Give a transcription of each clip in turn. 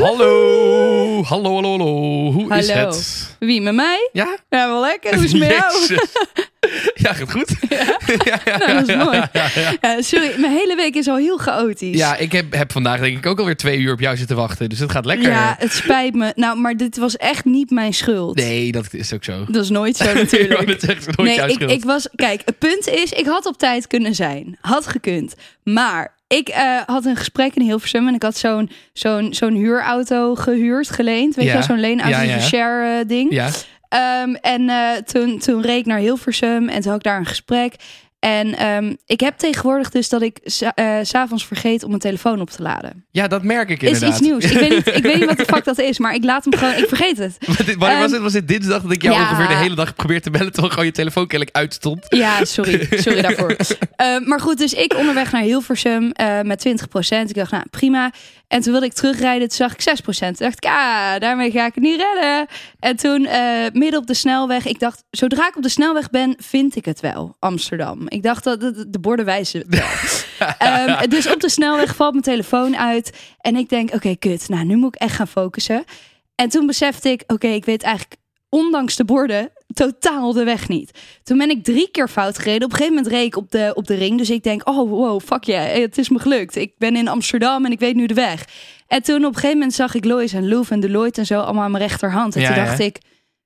Hallo, hallo, hallo, hallo. Hoe is het? Wie, met mij? Ja? Ja, wel lekker. Hoe is het met jou? Ja, gaat goed. Nou, dat is mooi. Ja, sorry, mijn hele week is al heel chaotisch. Ja, ik heb, heb vandaag denk ik ook alweer twee uur op jou zitten wachten. Dus het gaat lekker. Ja, het spijt me. Nou, maar dit was echt niet mijn schuld. Nee, dat is ook zo. Dat is nooit zo Ja, natuurlijk. dat is echt nooit Nee, jouw ik, schuld. ik was. Kijk, het punt is, ik had op tijd kunnen zijn. Had gekund. Maar ik eh, had een gesprek in Hilversum en ik had zo'n zo'n zo'n huurauto gehuurd, geleend. Weet Ja. je zo'n leenauto, Ja, share eh, ding. Ja, Ehm, en eh, toen, toen reed ik naar Hilversum en toen had ik daar een gesprek. En ehm, ik heb tegenwoordig dus dat ik s s'avonds vergeet om mijn telefoon op te laden. ja, dat merk ik Is inderdaad. iets nieuws. Ik weet, niet, ik weet niet wat de fuck dat is, maar ik laat hem gewoon. Ik vergeet het. Dit- Wanneer was Ehm, het? Was dit dinsdag dat ik jou ja. ongeveer de hele dag probeerde te bellen terwijl gewoon je telefoon kennelijk uitstond? Ja, sorry. Sorry daarvoor. Eh, maar goed, dus ik onderweg naar Hilversum eh, met 20% Ik dacht, nou prima. En toen wilde ik terugrijden, toen zag ik 6% Toen dacht ik, ah, daarmee ga ik het niet redden. En toen eh, midden op de snelweg, ik dacht, zodra ik op de snelweg ben, vind ik het wel, Amsterdam. Ik dacht, dat de borden wijzen. Ehm, dus op de snelweg valt mijn telefoon uit. En ik denk, oké, kut, nou, nu moet ik echt gaan focussen. En toen besefte ik, oké, ik weet eigenlijk, ondanks de borden, totaal de weg niet. Toen ben ik drie keer fout gereden. Op een gegeven moment reed ik op de, op de ring. Dus ik denk, oh wow, fuck yeah, het is me gelukt. Ik ben in Amsterdam en ik weet nu de weg. En toen op een gegeven moment zag ik Lois en Loef en Deloitte en zo allemaal aan mijn rechterhand. En Ja, toen ja. dacht ik,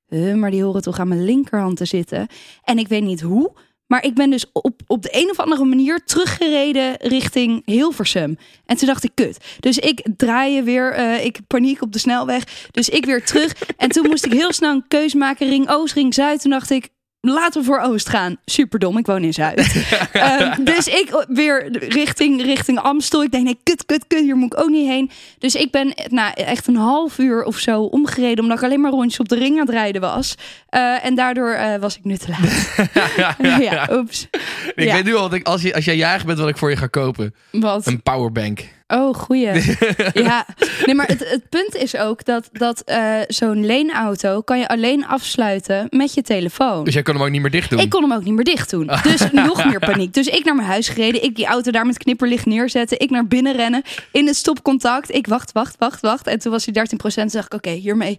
huh, maar die horen toch aan mijn linkerhand te zitten. En ik weet niet hoe, maar ik ben dus op, op de een of andere manier teruggereden richting Hilversum. En toen dacht ik, kut. Dus ik draai weer, eh, ik paniek op de snelweg. Dus ik weer terug. En toen moest ik heel snel een keus maken, ring Oost, ring Zuid. Toen dacht ik, laten we voor Oost gaan. Superdom, ik woon in Zuid. Ehm, dus ik weer richting, richting Amstel. Ik denk, nee, kut, kut, kut, hier moet ik ook niet heen. Dus ik ben nou, echt een half uur of zo omgereden... omdat ik alleen maar rondjes op de ring aan het rijden was. Eh, en daardoor eh, was ik nu te laat. ja, oeps. Ik Ja. weet nu al, dat ik, als, je, als jij jarig bent, wat ik voor je ga kopen. Wat? Een powerbank. Oh, goeie. ja, nee, maar het, het punt is ook dat, dat eh, zo'n leenauto kan je alleen afsluiten met je telefoon. Dus jij kan hem ook niet meer dicht doen. Ik kon hem ook niet meer dicht doen. Dus nog meer paniek. Dus ik naar mijn huis gereden. Ik die auto daar met knipperlicht neerzetten. Ik naar binnen rennen. In het stopcontact. Ik wacht, wacht, wacht, wacht. En toen was hij 13 Toen dacht ik, oké, hiermee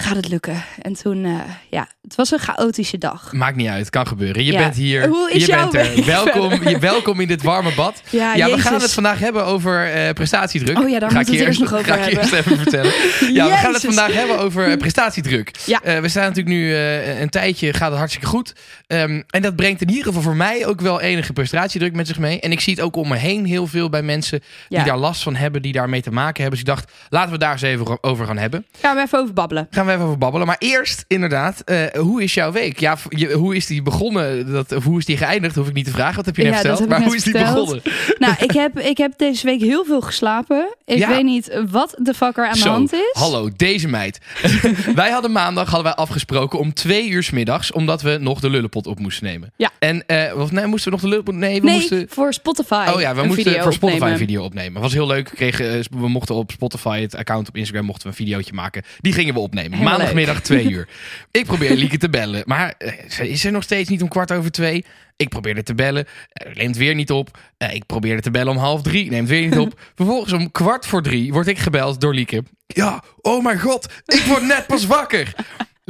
gaat het lukken. En toen, eh, ja, het was een chaotische dag. Maakt niet uit, kan gebeuren. Je Ja. bent hier. Hoe is je jouw bent er. Welkom, je, welkom in dit warme bad. Ja, Ja, we gaan het vandaag hebben over eh, prestatiedruk. Oh ja, daar ga ik eerst nog over ga ik eerst even vertellen. Ja, we gaan het vandaag hebben over eh, prestatiedruk. Ja. Eh, we staan natuurlijk nu eh, een tijdje, gaat het hartstikke goed. Ehm, en dat brengt in ieder geval voor mij ook wel enige prestatiedruk met zich mee. En ik zie het ook om me heen heel veel bij mensen die Ja. daar last van hebben, die daarmee te maken hebben. Dus ik dacht, laten we daar eens even over gaan hebben. Gaan we even over babbelen. Gaan we even over babbelen. Maar eerst, inderdaad, eh, hoe is jouw week? Ja, je- hoe is die begonnen? Dat, of hoe is die geëindigd? Hoef ik niet te vragen. Wat heb je net Ja, verteld? Maar hoe is die verteld. begonnen? Nou, ik heb, ik heb deze week heel veel geslapen. Ik Ja. weet niet wat de fuck er aan de hand is. hallo, deze meid. wij hadden maandag hadden wij afgesproken om twee uur 's middags, omdat we nog de lullenpot op moesten nemen. Ja. En, eh, of nee, moesten we nog de lullenpot? Nee, we nee, moesten... voor Spotify. Oh ja, we moesten voor Spotify opnemen. een video opnemen. Dat was heel leuk. We, kregen, eh, we mochten op Spotify, het account op Instagram, mochten we een videootje maken. Die gingen we opnemen. Helemaal Maandagmiddag twee uur. Ik probeer Lieke te bellen. Maar eh, is er nog steeds niet om kwart over twee. Ik probeerde te bellen. eh, neemt weer niet op. Eh, ik probeerde te bellen om half drie. Neemt weer niet op. Vervolgens om kwart voor drie word ik gebeld door Lieke. Ja, oh mijn god. Ik word net pas wakker.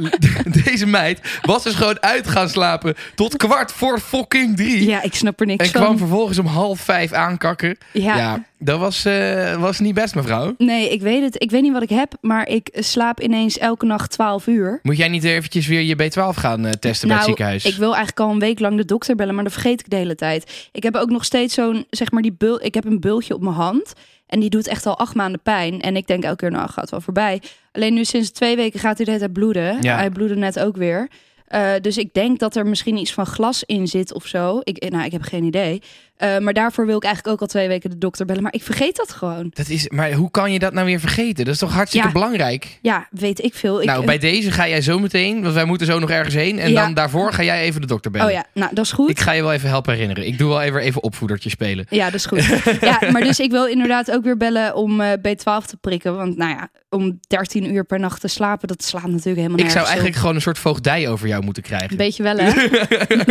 Deze meid was dus gewoon uit gaan slapen tot kwart voor fucking drie. Ja, ik snap er niks En van. kwam vervolgens om half vijf aankakken. Ja. Ja, dat was, eh, was niet best, mevrouw. Nee, ik weet het. Ik weet niet wat ik heb, maar ik slaap ineens elke nacht 12 uur. Moet jij niet eventjes weer je B12 gaan eh, testen bij het ziekenhuis? Nou, ik wil eigenlijk al een week lang de dokter bellen, maar dat vergeet ik de hele tijd. Ik heb ook nog steeds zo'n, zeg maar, die bul. Ik heb een bultje op mijn hand. En die doet echt al acht maanden pijn. En ik denk elke keer, nou, gaat wel voorbij. Alleen nu sinds twee weken gaat hij de hele tijd bloeden. Ja. Hij bloedde net ook weer. Eh, dus ik denk dat er misschien iets van glas in zit of zo. Ik, nou, ik heb geen idee. Eh, maar daarvoor wil ik eigenlijk ook al twee weken de dokter bellen. Maar ik vergeet dat gewoon. Dat is, maar hoe kan je dat nou weer vergeten? Dat is toch hartstikke Ja. belangrijk? Ja, weet ik veel. Ik, nou, bij deze ga jij zo meteen, want wij moeten zo nog ergens heen. En Ja. dan daarvoor ga jij even de dokter bellen. Oh ja, nou, dat is goed. Ik ga je wel even helpen herinneren. Ik doe wel even, even opvoedertje spelen. Ja, dat is goed. ja, maar dus ik wil inderdaad ook weer bellen om eh, B12 te prikken. Want nou ja, om 13 uur per nacht te slapen, dat slaat natuurlijk helemaal Ik nergens zou op. eigenlijk gewoon een soort voogdij over jou moeten krijgen. Een beetje wel, hè?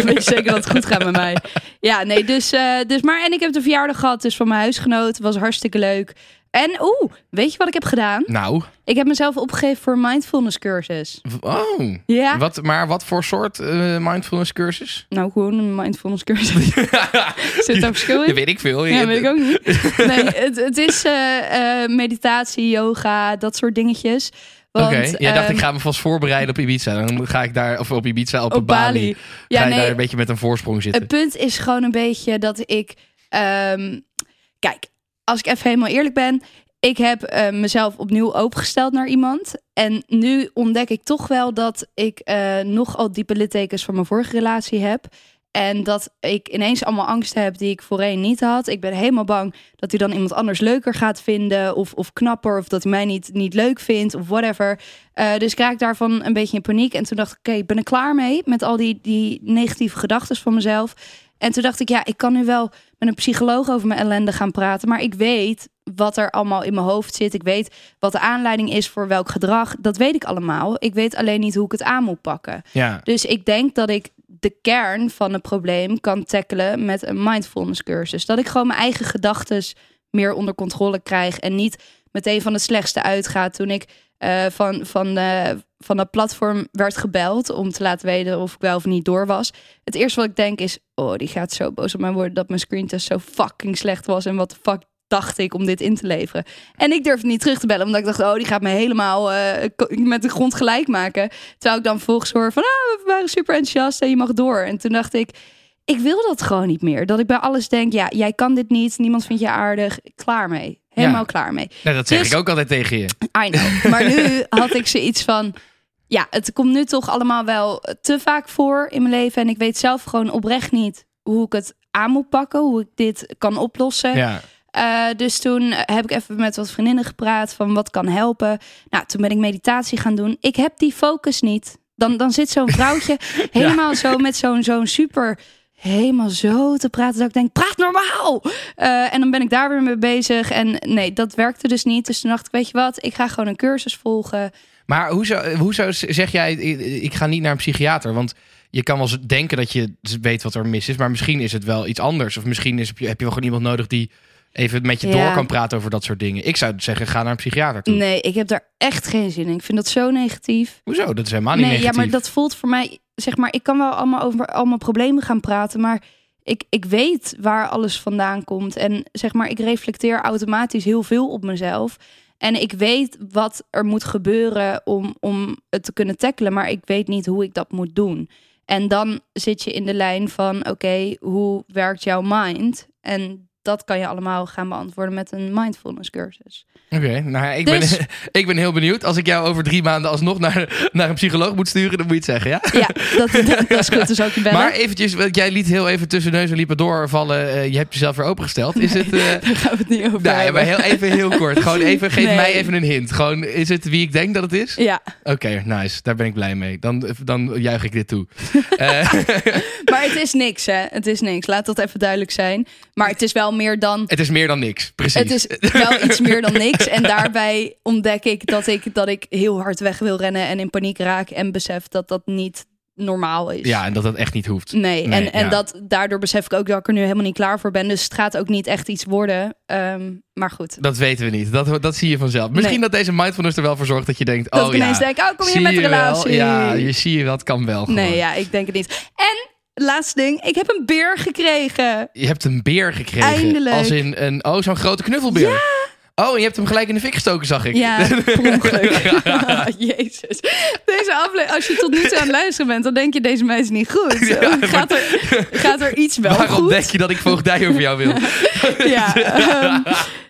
Weet je zeker dat het goed gaat met mij. Ja, nee, dus, eh, dus maar... En ik heb de verjaardag gehad, dus van mijn huisgenoot. Was hartstikke leuk. En oeh, weet je wat ik heb gedaan? Nou, Ik heb mezelf opgegeven voor een mindfulness cursus. oh. Ja? Wat, maar wat voor soort eh, mindfulness cursus? Nou, gewoon een mindfulness cursus. Zit daar verschil in? Dat weet ik veel. Ja, weet ik ook niet. Nee, het, het is eh, meditatie, yoga, dat soort dingetjes. Want, jij dacht ehm, ik ga me vast voorbereiden op Ibiza. Dan ga ik daar, of op Ibiza, op, op Bali. Bali. Ga Ja, je nee, daar een beetje met een voorsprong zitten. Het punt is gewoon een beetje dat ik. ehm, kijk, als ik even helemaal eerlijk ben. Ik heb eh, mezelf opnieuw opengesteld naar iemand. En nu ontdek ik toch wel dat ik eh, nogal diepe littekens van mijn vorige relatie heb. En dat ik ineens allemaal angsten heb die ik voorheen niet had. Ik ben helemaal bang dat hij dan iemand anders leuker gaat vinden. Of, of knapper. Of dat hij mij niet, niet leuk vindt. Of whatever. Eh, dus ik raak daarvan een beetje in paniek. En toen dacht ik, oké, ik ben er klaar mee. Met al die, die negatieve gedachten van mezelf. En toen dacht ik, ja, ik kan nu wel met een psycholoog over mijn ellende gaan praten. Maar ik weet wat er allemaal in mijn hoofd zit. Ik weet wat de aanleiding is voor welk gedrag. Dat weet ik allemaal. Ik weet alleen niet hoe ik het aan moet pakken. Ja. Dus ik denk dat ik de kern van het probleem kan tackelen met een mindfulness cursus. Dat ik gewoon mijn eigen gedachten meer onder controle krijg en niet meteen van het slechtste uitga. Toen ik eh, van, van, de, van dat platform werd gebeld om te laten weten of ik wel of niet door was. Het eerste wat ik denk is, oh, die gaat zo boos op mij worden dat mijn screentest zo fucking slecht was en wat de fuck dacht ik om dit in te leveren. En ik durfde niet terug te bellen, omdat ik dacht, oh, die gaat me helemaal eh, met de grond gelijk maken. Terwijl ik dan vervolgens hoor van, ah, we waren super enthousiast en je mag door. En toen dacht ik, ik wil dat gewoon niet meer. Dat ik bij alles denk, ja, jij kan dit niet, niemand vindt je aardig. Klaar mee. Helemaal Ja. klaar mee. Dat zeg Dus- ik ook altijd tegen je. I know. Maar nu had ik zoiets van... Ja, het komt nu toch allemaal wel te vaak voor in mijn leven. En ik weet zelf gewoon oprecht niet hoe ik het aan moet pakken. Hoe ik dit kan oplossen. Ja. Eh, dus toen heb ik even met wat vriendinnen gepraat van wat kan helpen. Nou, toen ben ik meditatie gaan doen. Ik heb die focus niet. Dan, dan zit zo'n vrouwtje helemaal zo met zo'n zo'n super... Helemaal zo te praten dat ik denk, praat normaal! Eh, en dan ben ik daar weer mee bezig. En nee, dat werkte dus niet. Dus toen dacht ik, weet je wat? Ik ga gewoon een cursus volgen. Maar hoezo, hoezo zeg jij, ik ga niet naar een psychiater? Want je kan wel eens denken dat je weet wat er mis is. Maar misschien is het wel iets anders. Of misschien is, heb je heb je wel gewoon iemand nodig die even met je Ja. door kan praten over dat soort dingen. Ik zou zeggen, ga naar een psychiater toe. Nee, ik heb daar echt geen zin in. Ik vind dat zo negatief. Hoezo? Dat is helemaal niet nee, negatief. ja, maar dat voelt voor mij, zeg maar, ik kan wel allemaal over allemaal problemen gaan praten, maar ik, ik weet waar alles vandaan komt. En zeg maar, ik reflecteer automatisch heel veel op mezelf. En ik weet wat er moet gebeuren om, om het te kunnen tackelen, maar ik weet niet hoe ik dat moet doen. En dan zit je in de lijn van, oké, hoe werkt jouw mind? En dat kan je allemaal gaan beantwoorden met een mindfulness cursus. Oké, nou ja, ik, Dus- ben, ik ben heel benieuwd. Als ik jou over drie maanden alsnog naar, naar een psycholoog moet sturen, dan moet je het zeggen, ja? Ja, dat, dat, dat is goed. Dus ook je bellen. Maar eventjes, want jij liet heel even tussen neus en liepen doorvallen. eh, je hebt jezelf weer opengesteld. Is het... eh, Daar gaan we het niet over nou, ja, maar heel, even heel kort. Gewoon even, geef Nee. mij even een hint. Gewoon, is het wie ik denk dat het is? Ja, Oké, nice. Daar ben ik blij mee. Dan, dan juich ik dit toe. Eh, maar het is niks, hè? Het is niks. Laat dat even duidelijk zijn. Maar het is wel meer dan. het is meer dan niks, precies. Het is wel iets meer dan niks. En daarbij ontdek ik dat ik, dat ik heel hard weg wil rennen en in paniek raak. En besef dat dat niet normaal is. Ja, en dat dat echt niet hoeft. Nee, Nee, en, en ja. dat, daardoor besef ik ook dat ik er nu helemaal niet klaar voor ben. Dus het gaat ook niet echt iets worden. Ehm, maar goed. Dat weten we niet. Dat, dat zie je vanzelf. Misschien Nee. dat deze mindfulness er wel voor zorgt dat je denkt... Dat oh ik ineens ja, denk, oh, kom je zie met je wel? relatie? Ja, je zie je wel. Het kan wel gewoon. Nee, ja, ik denk het niet. En, laatste ding. Ik heb een beer gekregen. Je hebt een beer gekregen. Eindelijk. Als in een... Oh, zo'n grote knuffelbeer. Oh, je hebt hem gelijk in de fik gestoken, zag ik. Ja, ongeluk. Jezus. Deze aflevering, als je tot nu toe aan het luisteren bent, dan denk je deze meid is niet goed. Ja, maar- gaat, er, gaat er iets wel Waarom goed? denk je dat ik voogdij over jou wil? Ja, ehm,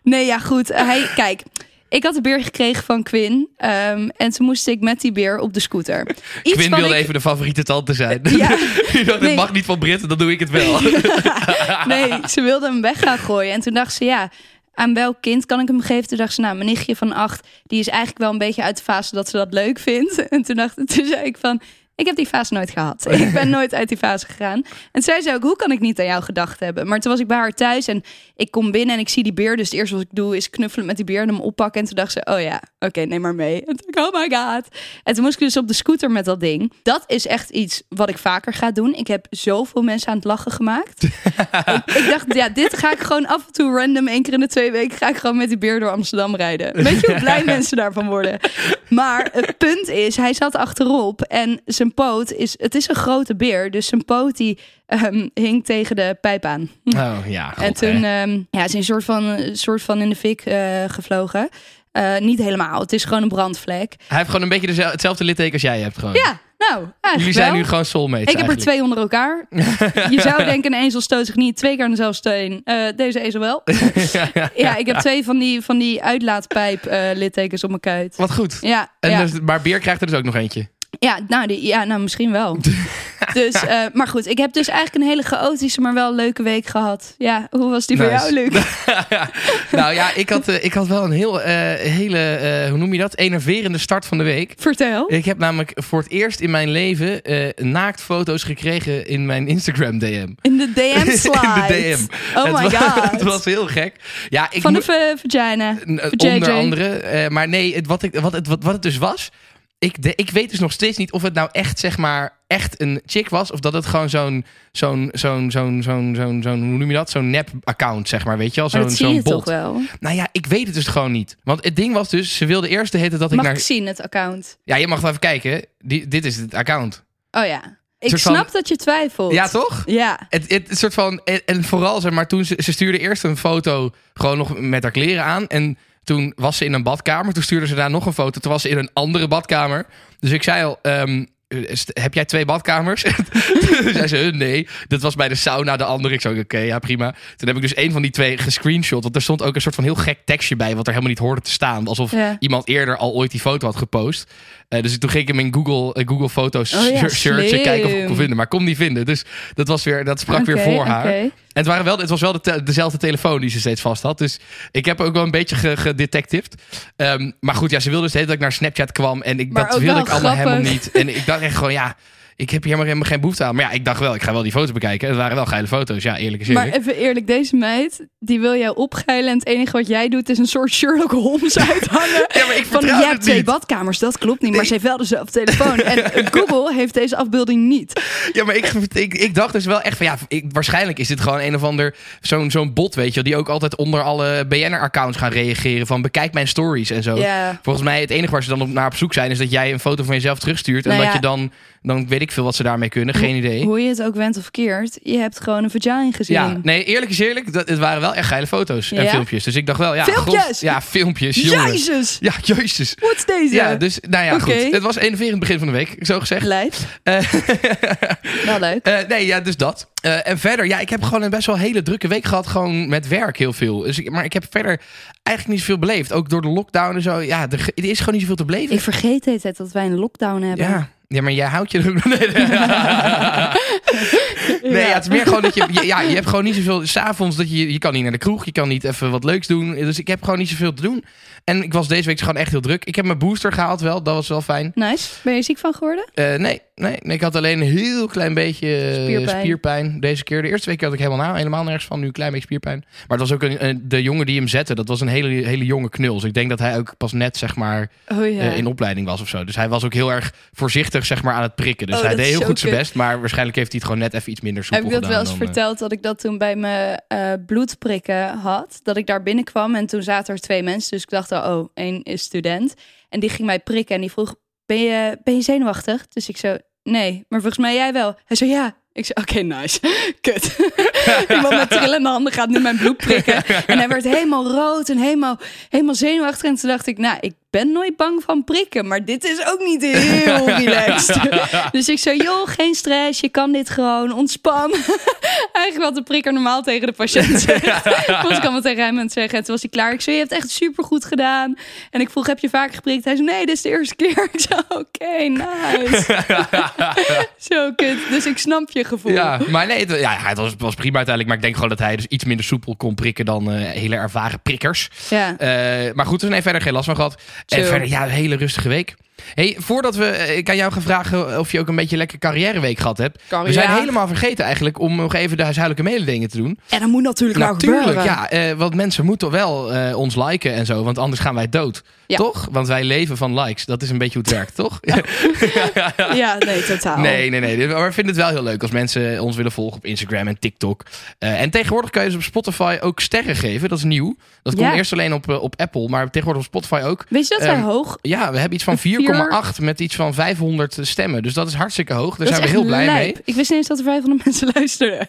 nee, ja, goed. Hij, kijk, ik had de beer gekregen van Quinn. ehm, en toen moest ik met die beer op de scooter. Iets Quinn wilde ik- even de favoriete tante zijn. Ja. Dacht, Nee. Het mag niet van Britten, dan doe ik het wel. Nee, ze wilde hem weg gaan gooien. En toen dacht ze, ja, aan welk kind kan ik hem geven? Toen dacht ze, nou, mijn nichtje van acht, die is eigenlijk wel een beetje uit de fase dat ze dat leuk vindt. En toen, dacht, toen zei ik van, ik heb die fase nooit gehad. Ik ben nooit uit die fase gegaan. En toen zei ze ook, hoe kan ik niet aan jou gedacht hebben? Maar toen was ik bij haar thuis en ik kom binnen en ik zie die beer. Dus het eerste wat ik doe is knuffelen met die beer en hem oppakken. En toen dacht ze, oh ja, oké, neem maar mee. En toen dacht ik, oh my god. En toen moest ik dus op de scooter met dat ding. Dat is echt iets wat ik vaker ga doen. Ik heb zoveel mensen aan het lachen gemaakt. ik, ik dacht, ja, dit ga ik gewoon af en toe random, één keer in de twee weken, ga ik gewoon met die beer door Amsterdam rijden. Weet je hoe blij mensen daarvan worden? Maar het punt is, hij zat achterop en zijn poot is, het is een grote beer, dus zijn poot die ehm, hing tegen de pijp aan. Oh ja, en toen ehm, ja, is hij een soort van, soort van in de fik eh, gevlogen. Eh, niet helemaal, het is gewoon een brandvlek. Hij heeft gewoon een beetje dezelfde- hetzelfde litteken als jij hebt gewoon. Ja, nou, eigenlijk Jullie zijn wel. nu gewoon soulmates Ik heb er twee onder elkaar. Je zou denken, een ezel stoot zich niet twee keer aan dezelfde steen. Eh, deze ezel wel. ja, ik heb twee van die, van die uitlaatpijp eh, littekens op mijn kuit. Wat goed. Ja, En ja. dus, maar Beer krijgt er dus ook nog eentje. ja, nou, die, ja, nou misschien wel. dus, eh, maar goed, ik heb dus eigenlijk een hele chaotische, maar wel leuke week gehad. Ja, hoe was die voor jou, Luc? nou ja, ik had, eh, ik had wel een heel, eh, hele, hoe noem je dat? Enerverende start van de week. Vertel. Ik heb namelijk voor het eerst in mijn leven naaktfoto's gekregen in mijn Instagram DM. In de DM slide. In de DM. Oh het my was, god. Het was heel gek. Ja, ik Van de vagina. Onder andere. maar nee, het, wat, ik, wat, het, wat, wat het dus was. Ik, de, ik weet dus nog steeds niet of het nou echt, zeg maar, echt een chick was. Of dat het gewoon zo'n, zo'n, zo'n, zo'n, zo'n, zo'n, zo'n, hoe noem je dat? Zo'n nep-account, zeg maar, weet je wel? Zo'n, zo'n je bot. toch wel. Nou ja, ik weet het dus gewoon niet. Want het ding was dus, ze wilde eerst de hete dat ik Mag naar... ik zien, het account? Ja, je mag wel even kijken. Die, dit is het account. Oh ja. Ik van- snap dat je twijfelt. Ja, toch? Ja. Het, het, het soort van, en, en vooral zeg maar, toen ze, ze stuurde eerst een foto gewoon nog met haar kleren aan. En toen was ze in een badkamer. Toen stuurde ze daar nog een foto. Toen was ze in een andere badkamer. Dus ik zei al, ehm, eh, heb jij twee badkamers? toen zei ze, nee. Dat was bij de sauna de andere. Ik zei, oké, ja prima. Toen heb ik dus een van die twee gescreenshot. Want er stond ook een soort van heel gek tekstje bij. Wat er helemaal niet hoorde te staan. Alsof Ja. iemand eerder al ooit die foto had gepost. Eh, dus toen ging ik hem in Google, eh, Google Foto's Oh ja, searchen. Kijken of ik kon vinden. Maar ik kon niet vinden. Dus dat, was weer, dat sprak weer voor haar. En het, waren wel, het was wel de te- dezelfde telefoon die ze steeds vast had. Dus ik heb ook wel een beetje ge- gedetectived. Ehm, maar goed, ja, ze wilde dus tijd dat ik naar Snapchat kwam. En ik, Maar dat wilde ik allemaal grappig. helemaal niet. En ik dacht echt gewoon, ja, ik heb hier helemaal, helemaal geen behoefte aan. Maar ja, ik dacht wel, ik ga wel die foto's bekijken. Het waren wel geile foto's, ja, eerlijk is Maar even eerlijk, deze meid, die wil jou opgeilen. En het enige wat jij doet, is een soort Sherlock Holmes uithangen. Ja, maar ik Van, jij hebt twee badkamers, dat klopt niet. Maar ze heeft wel dezelfde telefoon. En Google heeft deze afbeelding niet. Ja, maar ik, ik, ik dacht dus wel echt van ja, ik, waarschijnlijk is dit gewoon een of ander zo'n zo'n bot, weet je, wel, die ook altijd onder alle BNR-accounts gaan reageren van bekijk mijn stories en zo. Volgens mij het enige waar ze dan op, naar op zoek zijn is dat jij een foto van jezelf terugstuurt en Nou dat ja. je dan, dan weet ik veel wat ze daarmee kunnen, geen idee. Hoe je het ook went of verkeerd, je hebt gewoon een vagina gezien. Ja, nee, eerlijk is eerlijk, dat, het waren wel echt geile foto's en Ja? filmpjes. Dus ik dacht wel, ja, Filmpjes? god, ja, filmpjes, jongen. Jezus, Ja, jezus. wat is deze? Ja, dus nou ja, goed. Het was enerverend begin van de week, zo gezegd. Lijf. Eh, Wel leuk. Eh, nee, ja, dus dat. Eh, en verder, ja, ik heb gewoon een best wel hele drukke week gehad, gewoon met werk heel veel. Dus ik, maar ik heb verder eigenlijk niet zoveel beleefd. Ook door de lockdown en zo. Ja, er, er is gewoon niet zoveel te beleven. Ik vergeet tijd dat wij een lockdown hebben. ja. Ja, maar jij houdt je... Nee, nee. nee ja, het is meer gewoon dat je... je- Ja, je hebt gewoon niet zoveel... S'avonds dat je... Je kan niet naar de kroeg, je kan niet even wat leuks doen. Dus ik heb gewoon niet zoveel te doen. En ik was deze week gewoon echt heel druk. Ik heb mijn booster gehaald wel, dat was wel fijn. Nice. Ben je ziek van geworden? Eh, nee, nee, nee, ik had alleen een heel klein beetje eh, Spierpijn. spierpijn. deze keer. De eerste week had ik helemaal, nou, helemaal nergens van. Nu een klein beetje spierpijn. Maar het was ook een, een- de jongen die hem zette. Dat was een hele, hele jonge knul. Dus ik denk dat hij ook pas net zeg maar Oh ja. eh, in opleiding was of zo. Dus hij was ook heel erg voorzichtig zeg maar aan het prikken. Dus Oh, hij deed heel goed zijn best. Maar waarschijnlijk heeft hij het gewoon net even iets minder soepel Heb ik dat wel eens dan, eh, verteld dat ik dat toen bij mijn eh, bloedprikken had? Dat ik daar binnenkwam en toen zaten er twee mensen. Dus ik dacht, oh, één is student. En die ging mij prikken en die vroeg, ben je, ben je zenuwachtig? Dus ik zo, nee. Maar volgens mij jij wel. Hij zei, ja. Ik zei, oké, nice. Kut. Iemand met trillende handen gaat nu mijn bloed prikken. En hij werd helemaal rood en helemaal, helemaal zenuwachtig. En toen dacht ik, nou, ik ben nooit bang van prikken, maar dit is ook niet heel relaxed. dus ik zo, joh, geen stress, je kan dit gewoon, ontspan. Eigenlijk wat de prikker normaal tegen de patiënt zegt. was ik allemaal tegen hem aan het zeggen. En toen was hij klaar. Ik zei, je hebt echt super goed gedaan. En ik vroeg, heb je vaak geprikt? Hij zei, nee, dit is de eerste keer. Ik zei, oké, nice. Zo kut. Dus ik snap je gevoel. Ja, maar nee, het, ja, het was, was prima uiteindelijk. Maar ik denk gewoon dat hij dus iets minder soepel kon prikken dan eh, hele ervaren prikkers. Ja. Eh, maar goed, er heeft verder geen last van gehad. En Chill. verder, ja, een hele rustige week. Hey, voordat we, eh, ik aan jou gaan vragen of je ook een beetje lekker carrièreweek gehad hebt. We zijn helemaal vergeten eigenlijk om nog even de huishoudelijke mededelingen te doen. En dat moet natuurlijk, wel Natuurlijk, gebeuren. ja. eh, want mensen moeten wel eh, ons liken en zo, want anders gaan wij dood. Ja. Toch? Want wij leven van likes. Dat is een beetje hoe het werkt, toch? Ja, nee, totaal. Nee, nee, nee. Maar we vinden het wel heel leuk als mensen ons willen volgen op Instagram en TikTok. Eh, en tegenwoordig kan je dus op Spotify ook sterren geven. Dat is nieuw. Dat komt Ja. eerst alleen op, op Apple, maar tegenwoordig op Spotify ook. Weet je dat wij Ehm, hoog... Ja, we hebben iets van Een vier- 4,8 met iets van 500 stemmen. Dus dat is hartstikke hoog. Daar dat zijn we heel blij lijp. mee. Ik wist niet eens dat er 500 mensen luisterden.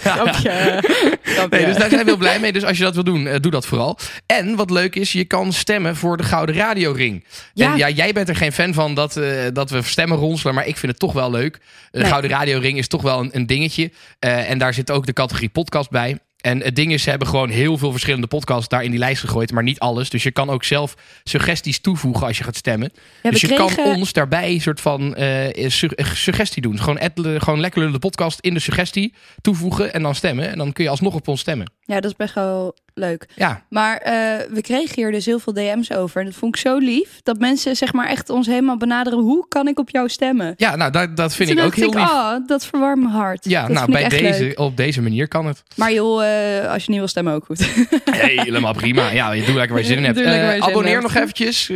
Grapje. Nee, dus daar zijn we heel blij mee. Dus als je dat wil doen, eh, doe dat vooral. En wat leuk is, je kan stemmen voor de Gouden Radioring. Ja. En ja, jij bent er geen fan van dat, eh, dat we stemmen ronselen, maar ik vind het toch wel leuk. De Nee. Gouden Radioring is toch wel een, een dingetje. Eh, en daar zit ook de categorie podcast bij. En het ding is, ze hebben gewoon heel veel verschillende podcasts daar in die lijst gegooid, maar niet alles. Dus je kan ook zelf suggesties toevoegen als je gaat stemmen. Ja, dus je kregen- kan ons daarbij een soort van eh, suggestie doen. Gewoon, gewoon lekker de podcast in de suggestie toevoegen en dan stemmen. En dan kun je alsnog op ons stemmen. Ja, dat is best wel leuk. Ja, Maar eh, we kregen hier dus heel veel DM's over. En dat vond ik zo lief. Dat mensen zeg maar echt ons helemaal benaderen. Hoe kan ik op jou stemmen? ja nou, dat, dat vind Toen ik ook heel lief. Oh, dat verwarmt mijn hart. ja, dat nou, bij ik deze, leuk. op deze manier kan het. Maar joh, eh, als je niet wil stemmen ook goed. Helemaal prima. Ja, je doet lekker waar je zin in hebt. Eh, zin abonneer hebt. nog eventjes.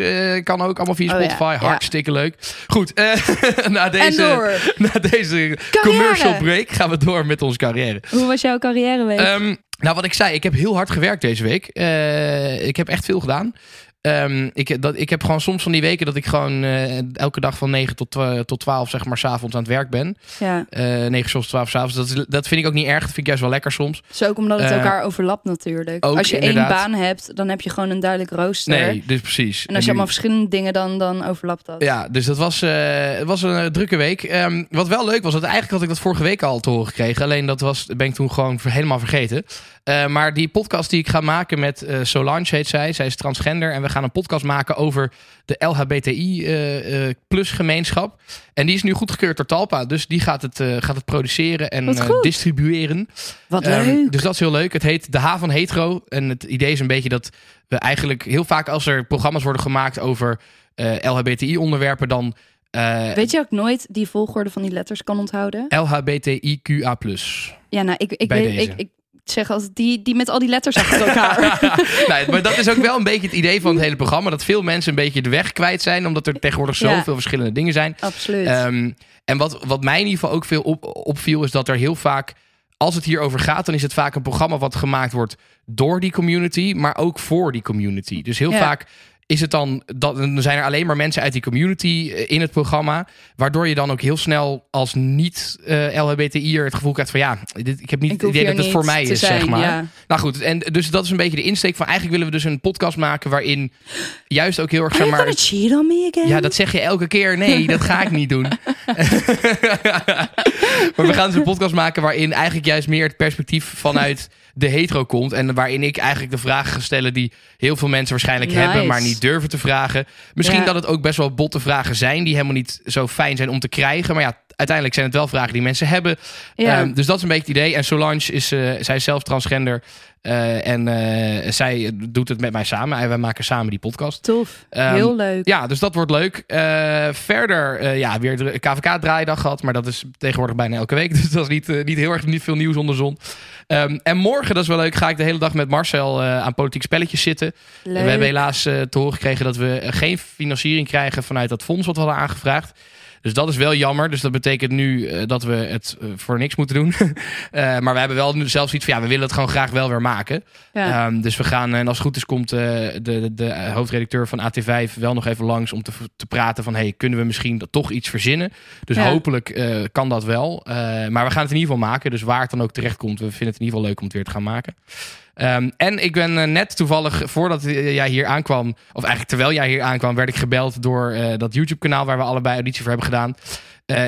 Kan ook allemaal via Oh, ja, Spotify. ja. Hartstikke leuk. Goed, na, deze, na deze Carrière. commercial break gaan we door met onze carrière. Hoe was jouw carrièreweek? Ehm, nou, wat ik zei, ik heb heel hard gewerkt deze week. Eh, ik heb echt veel gedaan. Ehm, ik, dat, ik heb gewoon soms van die weken dat ik gewoon eh, elke dag van 9 tot, tot 12 zeg maar s'avonds aan het werk ben. ja, Eh 9 tot 12 s'avonds. Dat, is- dat vind ik ook niet erg. Dat vind ik juist wel lekker soms. dus ook omdat het Eh, elkaar overlapt natuurlijk. ook Als je inderdaad. één baan hebt, dan heb je gewoon een duidelijk rooster. Nee, dus precies. En als je nu- allemaal verschillende dingen, dan, dan overlapt dat. Ja, dus dat was, eh, het was een drukke week. Ehm, wat wel leuk was, dat eigenlijk had ik dat vorige week al te horen gekregen. Alleen dat was, ben ik toen gewoon helemaal vergeten. Eh, maar die podcast die ik ga maken met eh, Solange heet zij. Zij is transgender. En we gaan een podcast maken over de LHBTI eh, eh, plus gemeenschap. En die is nu goedgekeurd door Talpa. Dus die gaat het, gaat het produceren en distribueren. Wat Ehm, leuk. dus dat is heel leuk. Het heet De H van Hetero. En het idee is een beetje dat we eigenlijk heel vaak als er programma's worden gemaakt over eh, LHBTI-onderwerpen, dan Weet je ook nooit die volgorde van die letters kan onthouden? LHBTIQA+. Ja, nou, ik, ik, weet, ik zeg altijd die, die met al die letters achter elkaar. nee, maar dat is ook wel een beetje het idee van het hele programma. Dat veel mensen een beetje de weg kwijt zijn. Omdat er tegenwoordig Ja. zoveel verschillende dingen zijn. Absoluut. Ehm, en wat, wat mij in ieder geval ook veel op, opviel, is dat er heel vaak, als het hierover gaat, dan is het vaak een programma wat gemaakt wordt door die community, maar ook voor die community. Dus heel Ja. vaak is het dan, dat, dan zijn er alleen maar mensen uit die community eh, in het programma, waardoor je dan ook heel snel als niet eh LHBTI'er het gevoel krijgt van ja, dit, ik heb niet Ik het idee dat het voor mij is, zijn, zeg maar. ja. Nou goed, en dus dat is een beetje de insteek van eigenlijk willen we dus een podcast maken waarin juist ook heel erg, zeg maar, ja, dat zeg je elke keer. Nee, dat ga ik niet doen. maar we gaan dus een podcast maken waarin eigenlijk juist meer het perspectief vanuit de hetero komt. En waarin ik eigenlijk de vragen ga stellen die heel veel mensen waarschijnlijk Nice. hebben, maar niet durven te vragen. Misschien Ja. dat het ook best wel botte vragen zijn die helemaal niet zo fijn zijn om te krijgen. Maar ja, uiteindelijk zijn het wel vragen die mensen hebben. Ja. Ehm, dus dat is een beetje het idee. En Solange is, eh, zij is zelf transgender. eh, en eh, zij doet het met mij samen. En wij maken samen die podcast. Tof. Ehm, Heel leuk. Ja, dus dat wordt leuk. Verder, ja, weer de KVK-draaidag gehad. Maar dat is tegenwoordig bijna elke week. Dus dat is niet, niet heel erg niet veel nieuws onder de zon. Ehm, en morgen, dat is wel leuk, ga ik de hele dag met Marcel eh, aan politiek spelletjes zitten. leuk. We hebben helaas eh, te horen gekregen dat we eh, geen financiering krijgen vanuit dat fonds wat we hadden aangevraagd. Dus dat is wel jammer. Dus dat betekent nu eh, dat we het eh, voor niks moeten doen. Eh, maar we hebben wel nu zelfs iets van ja, we willen het gewoon graag wel weer maken. Ja. Ehm, dus we gaan, en als het goed is, komt de, de, de hoofdredacteur van AT5 wel nog even langs om te, te praten van hey, kunnen we misschien dat toch iets verzinnen? Dus Ja. hopelijk kan dat wel. Maar we gaan het in ieder geval maken. Dus waar het dan ook terecht komt, we vinden het in ieder geval leuk om het weer te gaan maken. Ehm, en ik ben eh, net toevallig, voordat eh, jij hier aankwam... of eigenlijk terwijl jij hier aankwam... werd ik gebeld door eh, dat YouTube-kanaal... waar we allebei auditie voor hebben gedaan.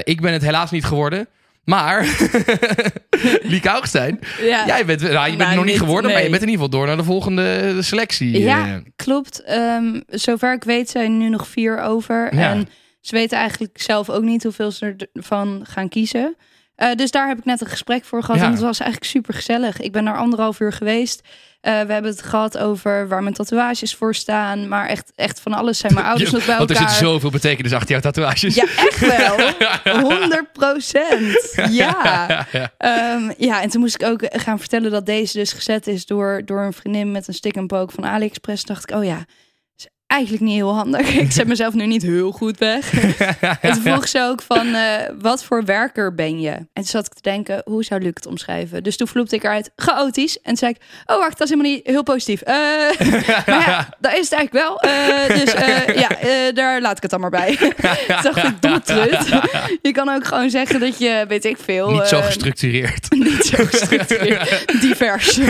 Ik ben het helaas niet geworden... Maar, Lieke Augustijn, Ja. jij bent, nou, je bent Nou, er nog niet geworden, maar je bent in ieder geval door naar de volgende selectie. Ja, klopt. Ehm, zover ik weet zijn er nu nog vier over. Ja. En ze weten eigenlijk zelf ook niet hoeveel ze ervan gaan kiezen. Eh, dus daar heb ik net een gesprek voor gehad. Ja. En het was eigenlijk super gezellig. Ik ben daar anderhalf uur geweest. Eh, we hebben het gehad over waar mijn tatoeages voor staan. Maar echt, echt van alles zijn mijn ouders je- nog bij want er elkaar. zit zoveel betekenis achter jouw tatoeages. Ja, echt wel. 100 procent. Ja. Ehm, ja, en toen moest ik ook gaan vertellen dat deze dus gezet is door, door een vriendin met een stick and poke van AliExpress. Dacht ik, oh ja, eigenlijk niet heel handig. ik zet mezelf nu niet heel goed weg. en toen vroeg ze ook van, eh, wat voor werker ben je? En toen zat ik te denken, hoe zou Luc het omschrijven? Dus toen vloepte ik eruit, chaotisch. En toen zei ik, oh wacht, dat is helemaal niet heel positief. Eh, maar ja, dat is het eigenlijk wel. Eh, dus ja, daar laat ik het dan maar bij. Toen dacht ik, trut. Je kan ook gewoon zeggen dat je, weet ik veel... Niet zo gestructureerd. niet zo gestructureerd. Divers.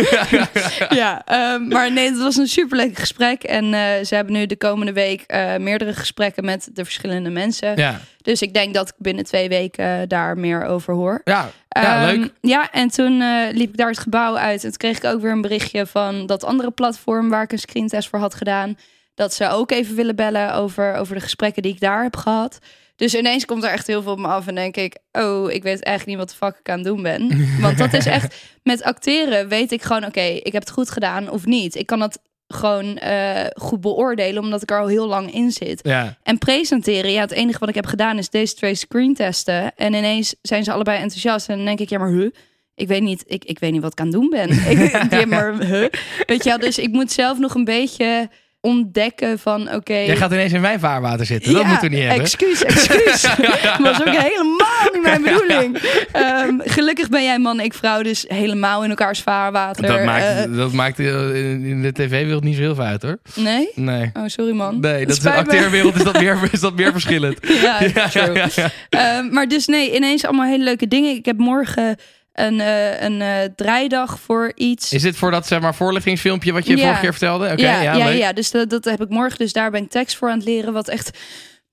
ja, ehm, maar nee, het was een superleuk gesprek. En ze hebben nu de komende week eh, meerdere gesprekken met de verschillende mensen. Ja, Dus ik denk dat ik binnen twee weken daar meer over hoor. ja, ja Ehm, leuk. Ja, en toen eh, liep ik daar het gebouw uit. En toen kreeg ik ook weer een berichtje van dat andere platform waar ik een screentest voor had gedaan. Dat ze ook even willen bellen over, over de gesprekken die ik daar heb gehad. Dus ineens komt er echt heel veel op me af en denk ik... oh, ik weet eigenlijk niet wat de fuck ik aan het doen ben. Want dat is echt... Met acteren weet ik gewoon... oké, ik heb het goed gedaan of niet. Ik kan dat gewoon eh, goed beoordelen... omdat ik er al heel lang in zit. Ja. En presenteren, ja, het enige wat ik heb gedaan is deze twee screentesten. En ineens zijn ze allebei enthousiast. En dan denk ik, ja, maar huh? Ik weet niet, ik, ik weet niet wat ik aan het doen ben. ik, ja, maar huh? Weet je wel, dus ik moet zelf nog een beetje ontdekken van, oké... Jij gaat ineens in mijn vaarwater zitten. dat ja, moeten we niet hebben. Excuus, excuus. was ook helemaal niet mijn bedoeling. Ehm, gelukkig ben jij man, ik vrouw, dus helemaal in elkaars vaarwater. Dat maakt, Eh, dat maakt eh, in de tv-wereld niet zo heel veel uit hoor. nee? Nee. Oh, sorry man. Nee, dat is de acteerwereld is dat meer, is dat meer verschillend. Ja, ja, ja. Ehm, maar dus nee, ineens allemaal hele leuke dingen. Ik heb morgen een, eh, een eh, draaidag voor iets. Is dit voor dat zeg maar, voorlichtingsfilmpje wat je Ja. vorige keer vertelde? Oké, ja, ja, ja, ja, dus dat, dat heb ik morgen. Dus daar ben ik tekst voor aan het leren, wat echt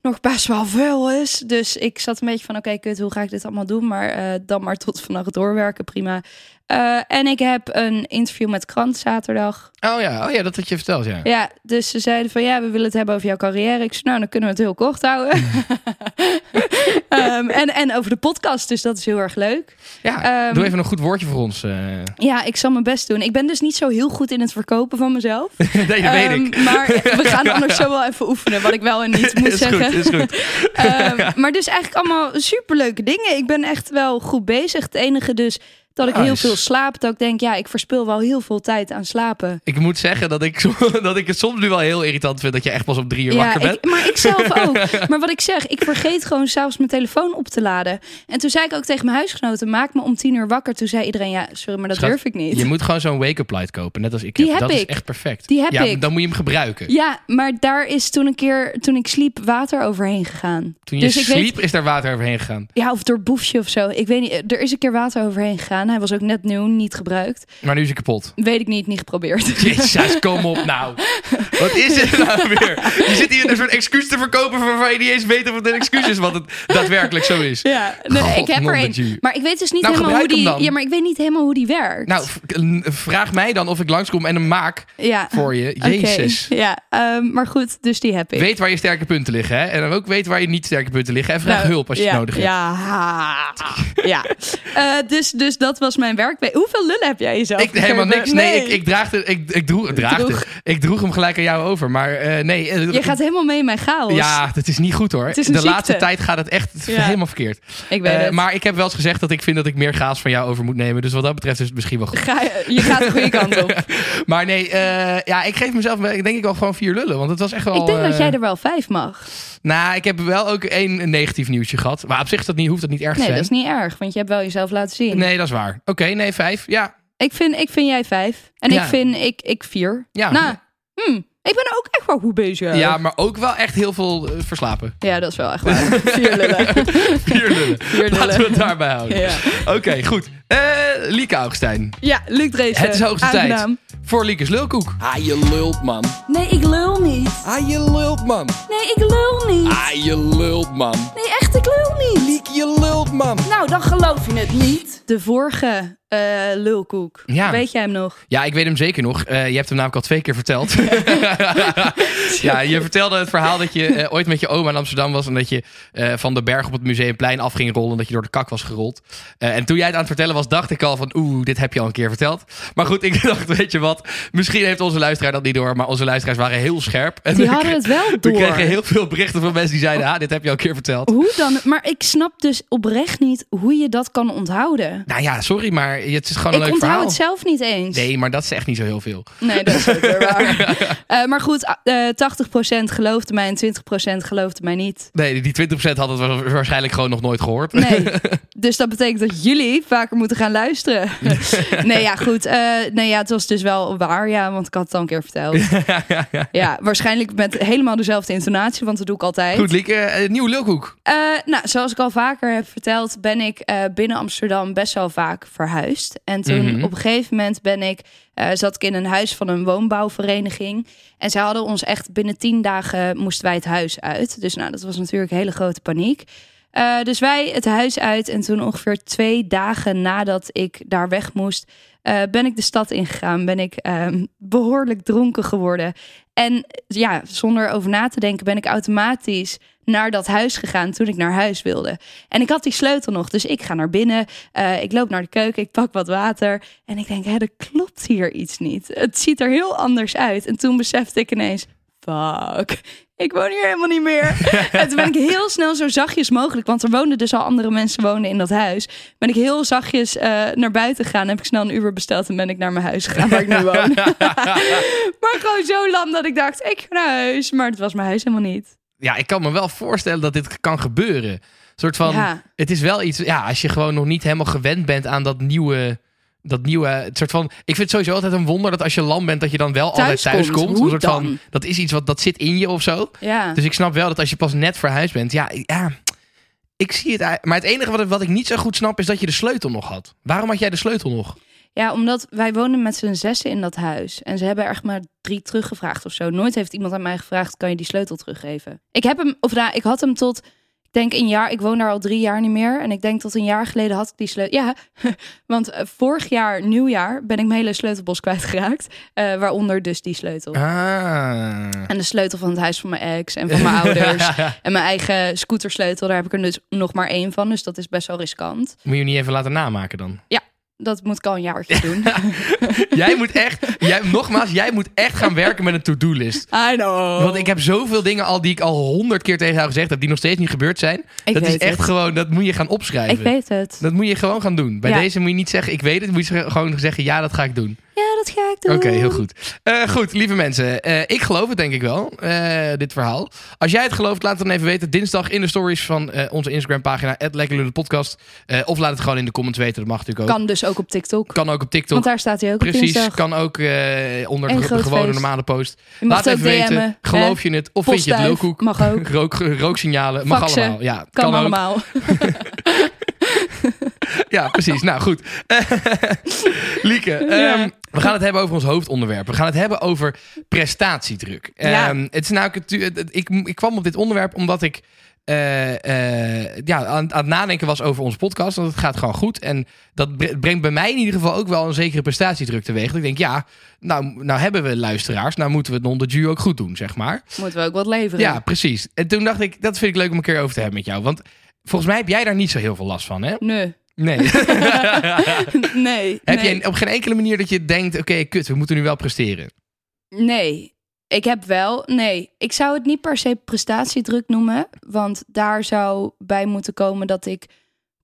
nog best wel veel is. Dus ik zat een beetje van, oké, kut, hoe ga ik dit allemaal doen? Maar eh, dan maar tot vannacht doorwerken, prima. Eh, en ik heb een interview met Krant zaterdag. Oh ja, oh ja, dat had je verteld, ja. Ja, dus ze zeiden van, ja, we willen het hebben over jouw carrière. Ik zei, nou, dan kunnen we het heel kort houden. Ehm, en, en over de podcast, dus dat is heel erg leuk. Ja, Ehm, doe even een goed woordje voor ons. eh. Ja, ik zal mijn best doen. Ik ben dus niet zo heel goed in het verkopen van mezelf. nee, dat weet Ehm, ik. Maar we gaan anders zo wel even oefenen, wat ik wel en niet moet is zeggen. goed, is goed. Maar dus eigenlijk allemaal superleuke dingen. Ik ben echt wel goed bezig. Het enige dus dat ik heel veel slaap. Dat ik denk, ja, ik verspil wel heel veel tijd aan slapen. Ik moet zeggen dat ik, dat ik het soms nu wel heel irritant vind dat je echt pas op drie uur Ja, wakker bent. ik, maar ik zelf ook. Maar wat ik zeg, ik vergeet gewoon s'avonds mijn telefoon op te laden. En toen zei ik ook tegen mijn huisgenoten, maak me om tien uur wakker. Toen zei iedereen, ja, sorry, maar dat Schat, durf ik niet. Je moet gewoon zo'n wake-up light kopen, net als ik Die heb. heb dat is ik. echt perfect. Die heb ja, ik. Dan moet je hem gebruiken. Ja, maar daar is toen een keer, toen ik sliep, water overheen gegaan. Toen je dus ik weet- sliep, is daar water overheen gegaan. Ja, of door boefje of zo. Ik weet niet. Er is een keer water overheen gegaan. Hij was ook net nieuw, niet gebruikt. Maar nu is hij kapot. Weet ik niet, niet geprobeerd. Jezus, kom op nou. Wat is het nou weer? Je zit hier een soort excuus te verkopen waarvan je niet eens weet of het een excuus is wat het daadwerkelijk zo is. Ja, nee, ik heb er een. Maar ik weet dus niet Nou, helemaal hoe die. Ja, maar ik weet niet helemaal hoe die werkt. Nou, vraag mij dan of ik langskom en hem maak ja. voor je. Jezus. Ja, ehm, maar goed, dus die heb ik. Weet waar je sterke punten liggen. Hè? En dan ook weet waar je niet sterke punten liggen. En vraag Nou, hulp als je ja, het nodig hebt. Ja, ja. Eh, dus, dus dat was mijn werk. Hoeveel lullen heb jij jezelf? Ik, helemaal niks. Nee, ik, ik draagde, ik, ik droeg, Droeg. ik droeg hem gelijk aan jou over. Maar eh, nee. eh, Je gaat helemaal mee in mijn chaos. ja, dat is niet goed hoor. Het is een De ziekte. laatste tijd gaat het echt Ja. helemaal verkeerd. ik weet Eh, het. maar ik heb wel eens gezegd dat ik vind dat ik meer gaas van jou over moet nemen. Dus wat dat betreft is het misschien wel goed. Ga, je je gaat de goede kant op. Maar nee, ja, ik geef mezelf denk ik wel gewoon vier lullen. Want het was echt wel... ik denk dat jij er wel vijf mag. Nou, ik heb wel ook één negatief nieuwtje gehad. Maar op zich dat niet, hoeft dat niet erg te Nee, zijn. dat is niet erg, want je hebt wel jezelf laten zien. Nee, dat is waar. Oké, nee, vijf. Ja, Ik, vind, ik vind jij vijf. En Ja. ik vind ik, ik vier. ja. Nou, hmm, Ik ben ook echt wel goed bezig. Ja, maar ook wel echt heel veel eh, verslapen. Ja, dat is wel echt waar. Vier lullen. Vier lullen. Vier Laten we het daarbij houden. Ja, Oké, goed. Eh Lieke Augustijn. ja Luc Dreesen. Het is hoogste tijd. Voor Lieke's Lulkoek. Ah, je lult, man. Nee, ik lul niet. Ah, je lult, man. Nee, ik lul niet. Ah, je lult, man. Nee, echt, ik lul niet. Liek, je lult, man. Nou, dan geloof je het niet. De vorige eh, lulkoek. Ja. Weet jij hem nog? Ja, ik weet hem zeker nog. Eh, je hebt hem namelijk al twee keer verteld. ja, je vertelde het verhaal dat je eh, ooit met je oma in Amsterdam was... en dat je van de berg op het Museumplein af ging rollen... en dat je door de kak was gerold. En toen jij het aan het vertellen was, dacht ik al van... oeh, dit heb je al een keer verteld. Maar goed, ik dacht, weet je wat... misschien heeft onze luisteraar dat niet door... maar onze luisteraars waren heel scherp. En Die we hadden het wel We door. kregen heel veel berichten van mensen die zeiden... ah, dit heb je al een keer verteld. Hoe dan? Maar ik snap dus oprecht niet hoe je dat kan onthouden. Nou ja, sorry, maar het is gewoon een Ik leuk onthoud verhaal. het zelf niet eens. Nee, maar dat is echt niet zo heel veel. Nee, dat is weer waar. Eh, maar goed, eh 80% geloofde mij en 20% geloofde mij niet. Nee, die 20% had het wa- waarschijnlijk gewoon nog nooit gehoord. Nee. Dus dat betekent dat jullie vaker moeten gaan luisteren. nee, ja, goed. eh, nee, ja, het was dus wel waar, ja, want ik had het al een keer verteld. Ja, waarschijnlijk met helemaal dezelfde intonatie, want dat doe ik altijd. Goed, Lieke, eh, nieuw lulkoek. Eh, nou, zoals ik al vaker heb verteld, ben ik binnen Amsterdam best wel vaak verhuisd. En toen Mhm. op een gegeven moment ben ik, eh, zat ik in een huis van een woonbouwvereniging. En ze hadden ons echt binnen tien dagen moesten wij het huis uit. Dus nou, dat was natuurlijk hele grote paniek. Eh, dus wij het huis uit en toen ongeveer twee dagen nadat ik daar weg moest, eh, ben ik de stad ingegaan. Ben ik ehm, behoorlijk dronken geworden. En ja, zonder over na te denken ben ik automatisch naar dat huis gegaan toen ik naar huis wilde. En ik had die sleutel nog, dus ik ga naar binnen. eh, ik loop naar de keuken, ik pak wat water. En ik denk, hè, er klopt hier iets niet. Het ziet er heel anders uit. En toen besefte ik ineens, fuck, ik woon hier helemaal niet meer. en toen ben ik heel snel zo zachtjes mogelijk, want er woonden dus al andere mensen wonen in dat huis. Ben ik heel zachtjes eh, naar buiten gegaan, heb ik snel een Uber besteld en ben ik naar mijn huis gegaan waar ik nu woon. maar gewoon zo lam dat ik dacht, ik ga naar huis. Maar het was mijn huis helemaal niet. Ja, ik kan me wel voorstellen dat dit kan gebeuren. Een soort van, Ja. het is wel iets, ja, als je gewoon nog niet helemaal gewend bent aan dat nieuwe, dat nieuwe, het soort van, ik vind het sowieso altijd een wonder dat als je lam bent, dat je dan wel altijd Thuis komt. komt. Hoe Een soort van, dat is iets wat, dat zit in je of zo. Ja. Dus ik snap wel dat als je pas net verhuisd bent, ja, ja, ik zie het. Maar het enige wat, wat ik niet zo goed snap is dat je de sleutel nog had. Waarom had jij de sleutel nog? Ja, omdat wij woonden met z'n zessen in dat huis. En ze hebben er echt maar drie teruggevraagd of zo. Nooit heeft iemand aan mij gevraagd, kan je die sleutel teruggeven? Ik heb hem, of nou, ik had hem tot, ik denk een jaar, ik woon daar al drie jaar niet meer. En ik denk tot een jaar geleden had ik die sleutel. Ja, want eh, vorig jaar, nieuwjaar, ben ik mijn hele sleutelbos kwijtgeraakt. eh waaronder dus die sleutel. Ah. En de sleutel van het huis van mijn ex en van mijn ouders. En mijn eigen scootersleutel, daar heb ik er dus nog maar één van. Dus dat is best wel riskant. Moet je niet even laten namaken dan? Dat moet ik al een jaartje doen. jij moet echt, jij, nogmaals, jij moet echt gaan werken met een to-do-list. I know. Want ik heb zoveel dingen al die ik al honderd keer tegen jou gezegd heb, die nog steeds niet gebeurd zijn. Ik dat is echt het. gewoon, dat moet je gaan opschrijven. Ik weet het. Dat moet je gewoon gaan doen. Bij Ja. deze moet je niet zeggen, ik weet het. Moet je gewoon zeggen, ja, dat ga ik doen. Ja, dat ga ik doen. Oké, heel goed. Eh, goed, lieve mensen. eh, ik geloof het denk ik wel, eh, dit verhaal. Als jij het gelooft, laat het dan even weten. Dinsdag in de stories van onze Instagram pagina, Podcast. Eh, of laat het gewoon in de comments weten, dat mag natuurlijk ook. Kan dus ook op TikTok. Kan ook op TikTok. Want daar staat hij ook Precies, kan ook onder En de, groot gewone feest. normale post. Laat even weten, geloof je het of vind je het lulkoek? Mag ook. Rook, rooksignalen, mag Faxen. allemaal. Ja, Kan, allemaal. Ja, precies. Nou goed. Lieke, Ja. We gaan het hebben over ons hoofdonderwerp. We gaan het hebben over prestatiedruk. Ja. Ehm, het is nou, ik, ik kwam op dit onderwerp omdat ik eh, eh, ja, aan, aan het nadenken was over onze podcast. Want het gaat gewoon goed. En dat bre- brengt bij mij in ieder geval ook wel een zekere prestatiedruk teweeg. Dat ik denk, ja, nou, nou hebben we luisteraars. Nou moeten we het non de ook goed doen, zeg maar. Moeten we ook wat leveren. Ja, precies. En toen dacht ik, dat vind ik leuk om een keer over te hebben met jou. Want volgens mij heb jij daar niet zo heel veel last van, hè? Nee. Nee. nee. Heb nee. je op geen enkele manier dat je denkt: oké, kut, we moeten nu wel presteren? Nee. Ik heb wel... Nee. Ik zou het niet per se prestatiedruk noemen. Want daar zou bij moeten komen dat ik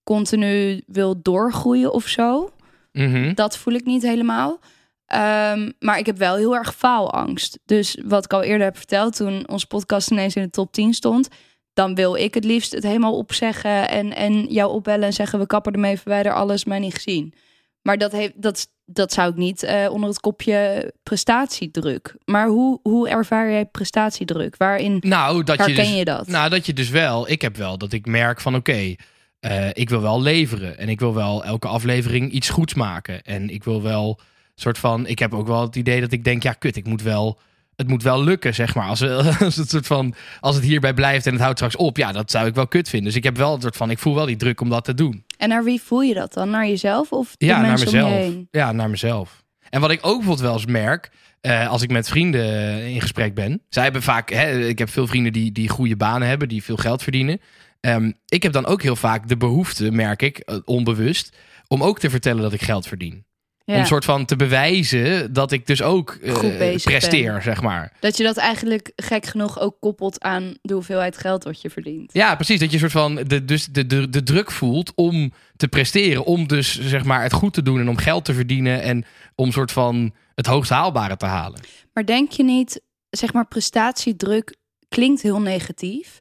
continu wil doorgroeien of zo. Mhm. Dat voel ik niet helemaal. Ehm, maar ik heb wel heel erg faalangst. Dus wat ik al eerder heb verteld, toen onze podcast ineens in de top 10 stond, dan wil ik het liefst het helemaal opzeggen en, en jou opbellen en zeggen: we kappen ermee, verwijder alles, mij niet gezien. Maar dat, heeft, dat, dat zou ik niet eh, onder het kopje prestatiedruk. Maar hoe, hoe ervaar jij prestatiedruk? Waarin Nou, dat je herken dus, je dat? Nou, dat je dus wel. Ik heb wel dat ik merk van oké, eh, ik wil wel leveren. En ik wil wel elke aflevering iets goeds maken. En ik wil wel soort van. Ik heb ook wel het idee dat ik denk, ja, kut, ik moet wel. Het moet wel lukken, zeg maar. Als, we- als het soort van. Als het hierbij blijft en het houdt straks op, ja, dat zou ik wel kut vinden. Dus ik heb wel een soort van. Ik voel wel die druk om dat te doen. En naar wie voel je dat dan? Naar jezelf of de Ja, naar mensen om je mezelf. heen? Ja, naar mezelf. En wat ik ook bijvoorbeeld wel eens merk, eh, als ik met vrienden in gesprek ben. Zij hebben vaak, hè, ik heb veel vrienden die, die goede banen hebben, die veel geld verdienen. Ehm, ik heb dan ook heel vaak de behoefte, merk ik, eh, onbewust, om ook te vertellen dat ik geld verdien. Ja. Om een soort van te bewijzen dat ik dus ook bezig presteer, ben. zeg maar. Dat je dat eigenlijk gek genoeg ook koppelt aan de hoeveelheid geld wat je verdient. Ja, precies. Dat je soort van de, dus de, de, de druk voelt om te presteren. Om dus zeg maar het goed te doen en om geld te verdienen. En om soort van het hoogst haalbare te halen. Maar denk je niet, zeg maar, prestatiedruk klinkt heel negatief.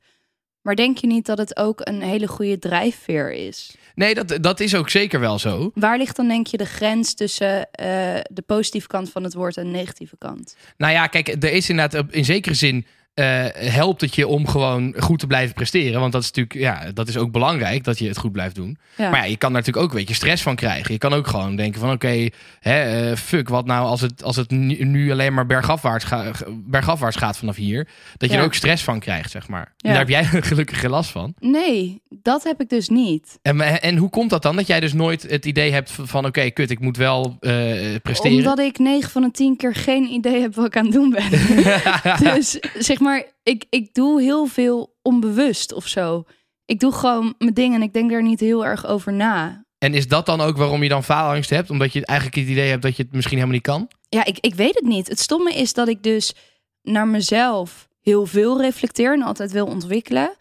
Maar denk je niet dat het ook een hele goede drijfveer is? Nee, dat, dat is ook zeker wel zo. Waar ligt dan denk je de grens tussen eh, de positieve kant van het woord en de negatieve kant? Nou ja, kijk, er is inderdaad in zekere zin. Eh, helpt het je om gewoon goed te blijven presteren. Want dat is natuurlijk, ja, dat is ook belangrijk dat je het goed blijft doen. Ja. Maar ja, je kan daar natuurlijk ook een beetje stress van krijgen. Je kan ook gewoon denken van oké, eh, fuck, wat nou als het, als het nu, alleen maar bergafwaarts, ga, bergafwaarts gaat vanaf hier. Dat je Ja. er ook stress van krijgt, zeg maar. En daar heb jij gelukkig geen last van. Nee, dat heb ik dus niet. En, en hoe komt dat dan? Dat jij dus nooit het idee hebt van oké, kut, ik moet wel eh, presteren. Omdat ik 9 van de 10 keer geen idee heb wat ik aan het doen ben. dus zeg maar, ik, ik doe heel veel onbewust of zo. Ik doe gewoon mijn dingen en ik denk daar niet heel erg over na. En is dat dan ook waarom je dan faalangst hebt? Omdat je eigenlijk het idee hebt dat je het misschien helemaal niet kan? Ja, ik, ik weet het niet. Het stomme is dat ik dus naar mezelf heel veel reflecteer en altijd wil ontwikkelen.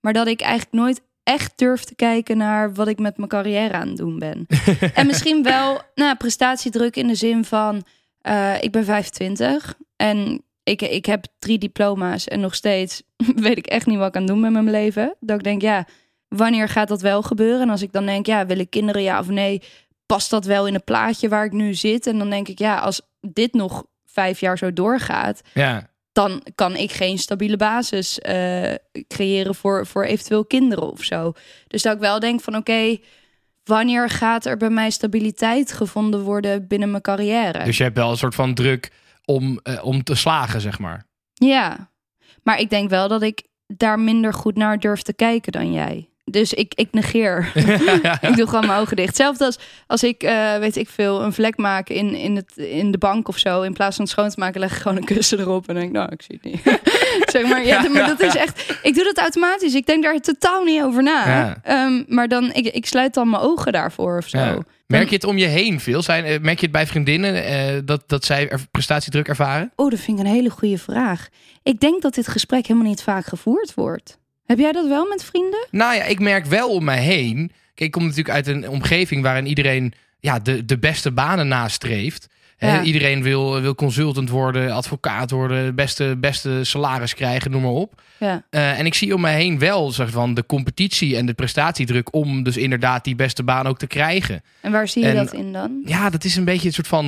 Maar dat ik eigenlijk nooit echt durf te kijken naar wat ik met mijn carrière aan het doen ben. en misschien wel nou, prestatiedruk in de zin van... eh, ik ben 25 en ik, ik heb drie diploma's... en nog steeds weet ik echt niet wat ik aan doen met mijn leven. Dat ik denk, ja, wanneer gaat dat wel gebeuren? En als ik dan denk, ja, wil ik kinderen ja of nee... past dat wel in het plaatje waar ik nu zit? En dan denk ik, ja, als dit nog vijf jaar zo doorgaat... Ja. dan kan ik geen stabiele basis eh, creëren voor, voor eventueel kinderen of zo. Dus dat ik wel denk van oké, wanneer gaat er bij mij stabiliteit gevonden worden binnen mijn carrière? Dus je hebt wel een soort van druk om, eh, om te slagen, zeg maar. Ja, maar ik denk wel dat ik daar minder goed naar durf te kijken dan jij. Dus ik, ik negeer. ik doe gewoon mijn ogen dicht. Hetzelfde als als ik, eh, weet ik veel, een vlek maak in, in, het, in de bank of zo. In plaats van het schoon te maken, leg ik gewoon een kussen erop. En denk ik, nou, ik zie het niet. zeg maar, ja, maar dat is echt... Ik doe dat automatisch. Ik denk daar totaal niet over na. Ehm, maar dan, ik, ik sluit dan mijn ogen daarvoor of zo. Merk je het om je heen veel? Zijn, eh, merk je het bij vriendinnen eh, dat, dat zij er prestatiedruk ervaren? Oh, dat vind ik een hele goede vraag. Ik denk dat dit gesprek helemaal niet vaak gevoerd wordt. Heb jij dat wel met vrienden? Nou ja, ik merk wel om mij heen. Kijk, ik kom natuurlijk uit een omgeving waarin iedereen ja, de, de beste banen nastreeft. Ja. Iedereen wil, wil consultant worden, advocaat worden, beste, beste salaris krijgen, noem maar op. Ja. Eh, en ik zie om mij heen wel zeg, van de competitie en de prestatiedruk om dus inderdaad die beste baan ook te krijgen. En waar zie je En- dat in dan? Ja, dat is een beetje een soort van.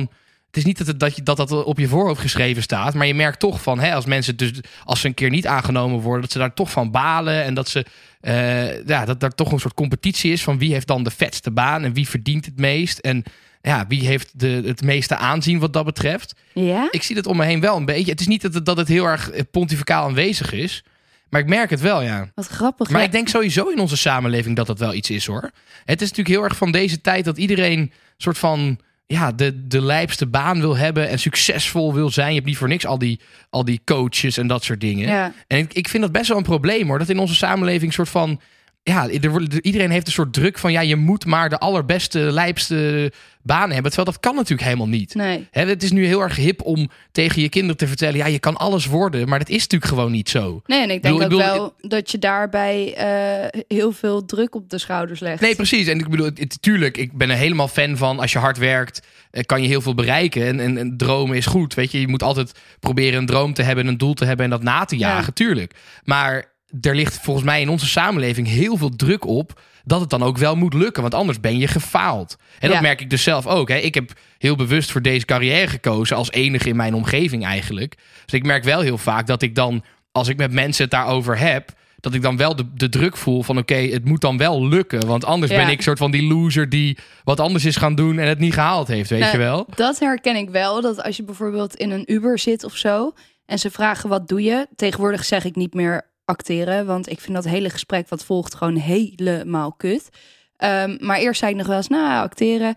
Het is niet dat, het, dat, je, dat dat op je voorhoofd geschreven staat. Maar je merkt toch van, hè, als mensen dus, als ze een keer niet aangenomen worden, dat ze daar toch van balen. En dat ze, eh, ja, dat daar toch een soort competitie is van wie heeft dan de vetste baan en wie verdient het meest. En ja, wie heeft de, het meeste aanzien wat dat betreft. Ja? Ik zie dat om me heen wel een beetje. Het is niet dat het, dat het heel erg eh, pontificaal aanwezig is. Maar ik merk het wel, ja. Wat grappig. Maar ja. ik denk sowieso in onze samenleving dat dat wel iets is hoor. Het is natuurlijk heel erg van deze tijd dat iedereen soort van ja, de, de lijpste baan wil hebben en succesvol wil zijn. Je hebt niet voor niks al die, al die coaches en dat soort dingen. Ja. En ik, ik vind dat best wel een probleem hoor. Dat in onze samenleving soort van. Ja, er, iedereen heeft een soort druk van ja, je moet maar de allerbeste, lijpste baan hebben. Terwijl dat kan natuurlijk helemaal niet. Nee. Hè, het is nu heel erg hip om tegen je kinderen te vertellen: ja, je kan alles worden. Maar dat is natuurlijk gewoon niet zo. Nee, en ik denk bedoel- ik ook bedoel- wel dat je daarbij eh, heel veel druk op de schouders legt. Nee, precies. En ik bedoel, het, tuurlijk, ik ben er helemaal fan van. Als je hard werkt, eh, kan je heel veel bereiken. En, en, en dromen is goed. Weet je, je moet altijd proberen een droom te hebben, een doel te hebben en dat na te jagen. Ja. Tuurlijk. Maar er ligt volgens mij in onze samenleving heel veel druk op dat het dan ook wel moet lukken. Want anders ben je gefaald. En dat merk ik dus zelf ook. Hè. Ik heb heel bewust voor deze carrière gekozen als enige in mijn omgeving eigenlijk. Dus ik merk wel heel vaak dat ik dan, als ik met mensen het daarover heb, dat ik dan wel de, de druk voel van oké, het moet dan wel lukken. Want anders Ja. ben ik soort van die loser die wat anders is gaan doen en het niet gehaald heeft, weet Nou, je wel? Dat herken ik wel. Dat als je bijvoorbeeld in een Uber zit of zo. En ze vragen wat doe je. Tegenwoordig zeg ik niet meer acteren. Want ik vind dat hele gesprek wat volgt gewoon helemaal kut. Ehm, maar eerst zei ik nog wel eens, nou acteren.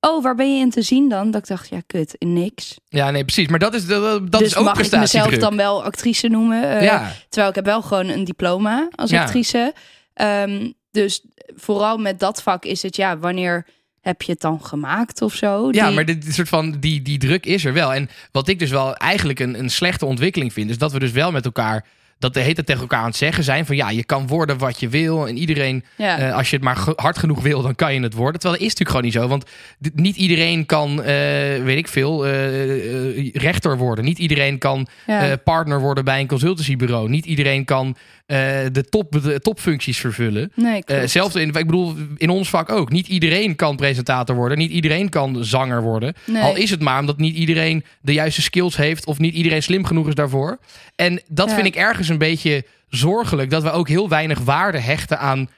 Oh, waar ben je in te zien dan? Dat ik dacht, ja kut, in niks. Ja, nee, precies. Maar dat is, dat, dat dus is ook mag ik mezelf dan wel actrice noemen? Eh, ja. Terwijl ik heb wel gewoon een diploma als Ja. actrice. Ehm, dus vooral met dat vak is het, ja, wanneer heb je het dan gemaakt of zo? Ja, maar dit soort van die, die druk is er wel. En wat ik dus wel eigenlijk een, een slechte ontwikkeling vind, is dat we dus wel met elkaar dat de hele tijd tegen elkaar aan het zeggen zijn van ja, je kan worden wat je wil en iedereen, ja. eh, als je het maar hard genoeg wil, dan kan je het worden. Terwijl dat is natuurlijk gewoon niet zo, want niet iedereen kan, eh, weet ik veel, eh, rechter worden. Niet iedereen kan ja. partner worden bij een consultancybureau. Niet iedereen kan de, top, de topfuncties vervullen. nee, Eh in, ik bedoel, in ons vak ook. Niet iedereen kan presentator worden. Niet iedereen kan zanger worden. Nee. Al is het maar omdat niet iedereen de juiste skills heeft. Of niet iedereen slim genoeg is daarvoor. En dat Ja. vind ik ergens een beetje zorgelijk. Dat we ook heel weinig waarde hechten aan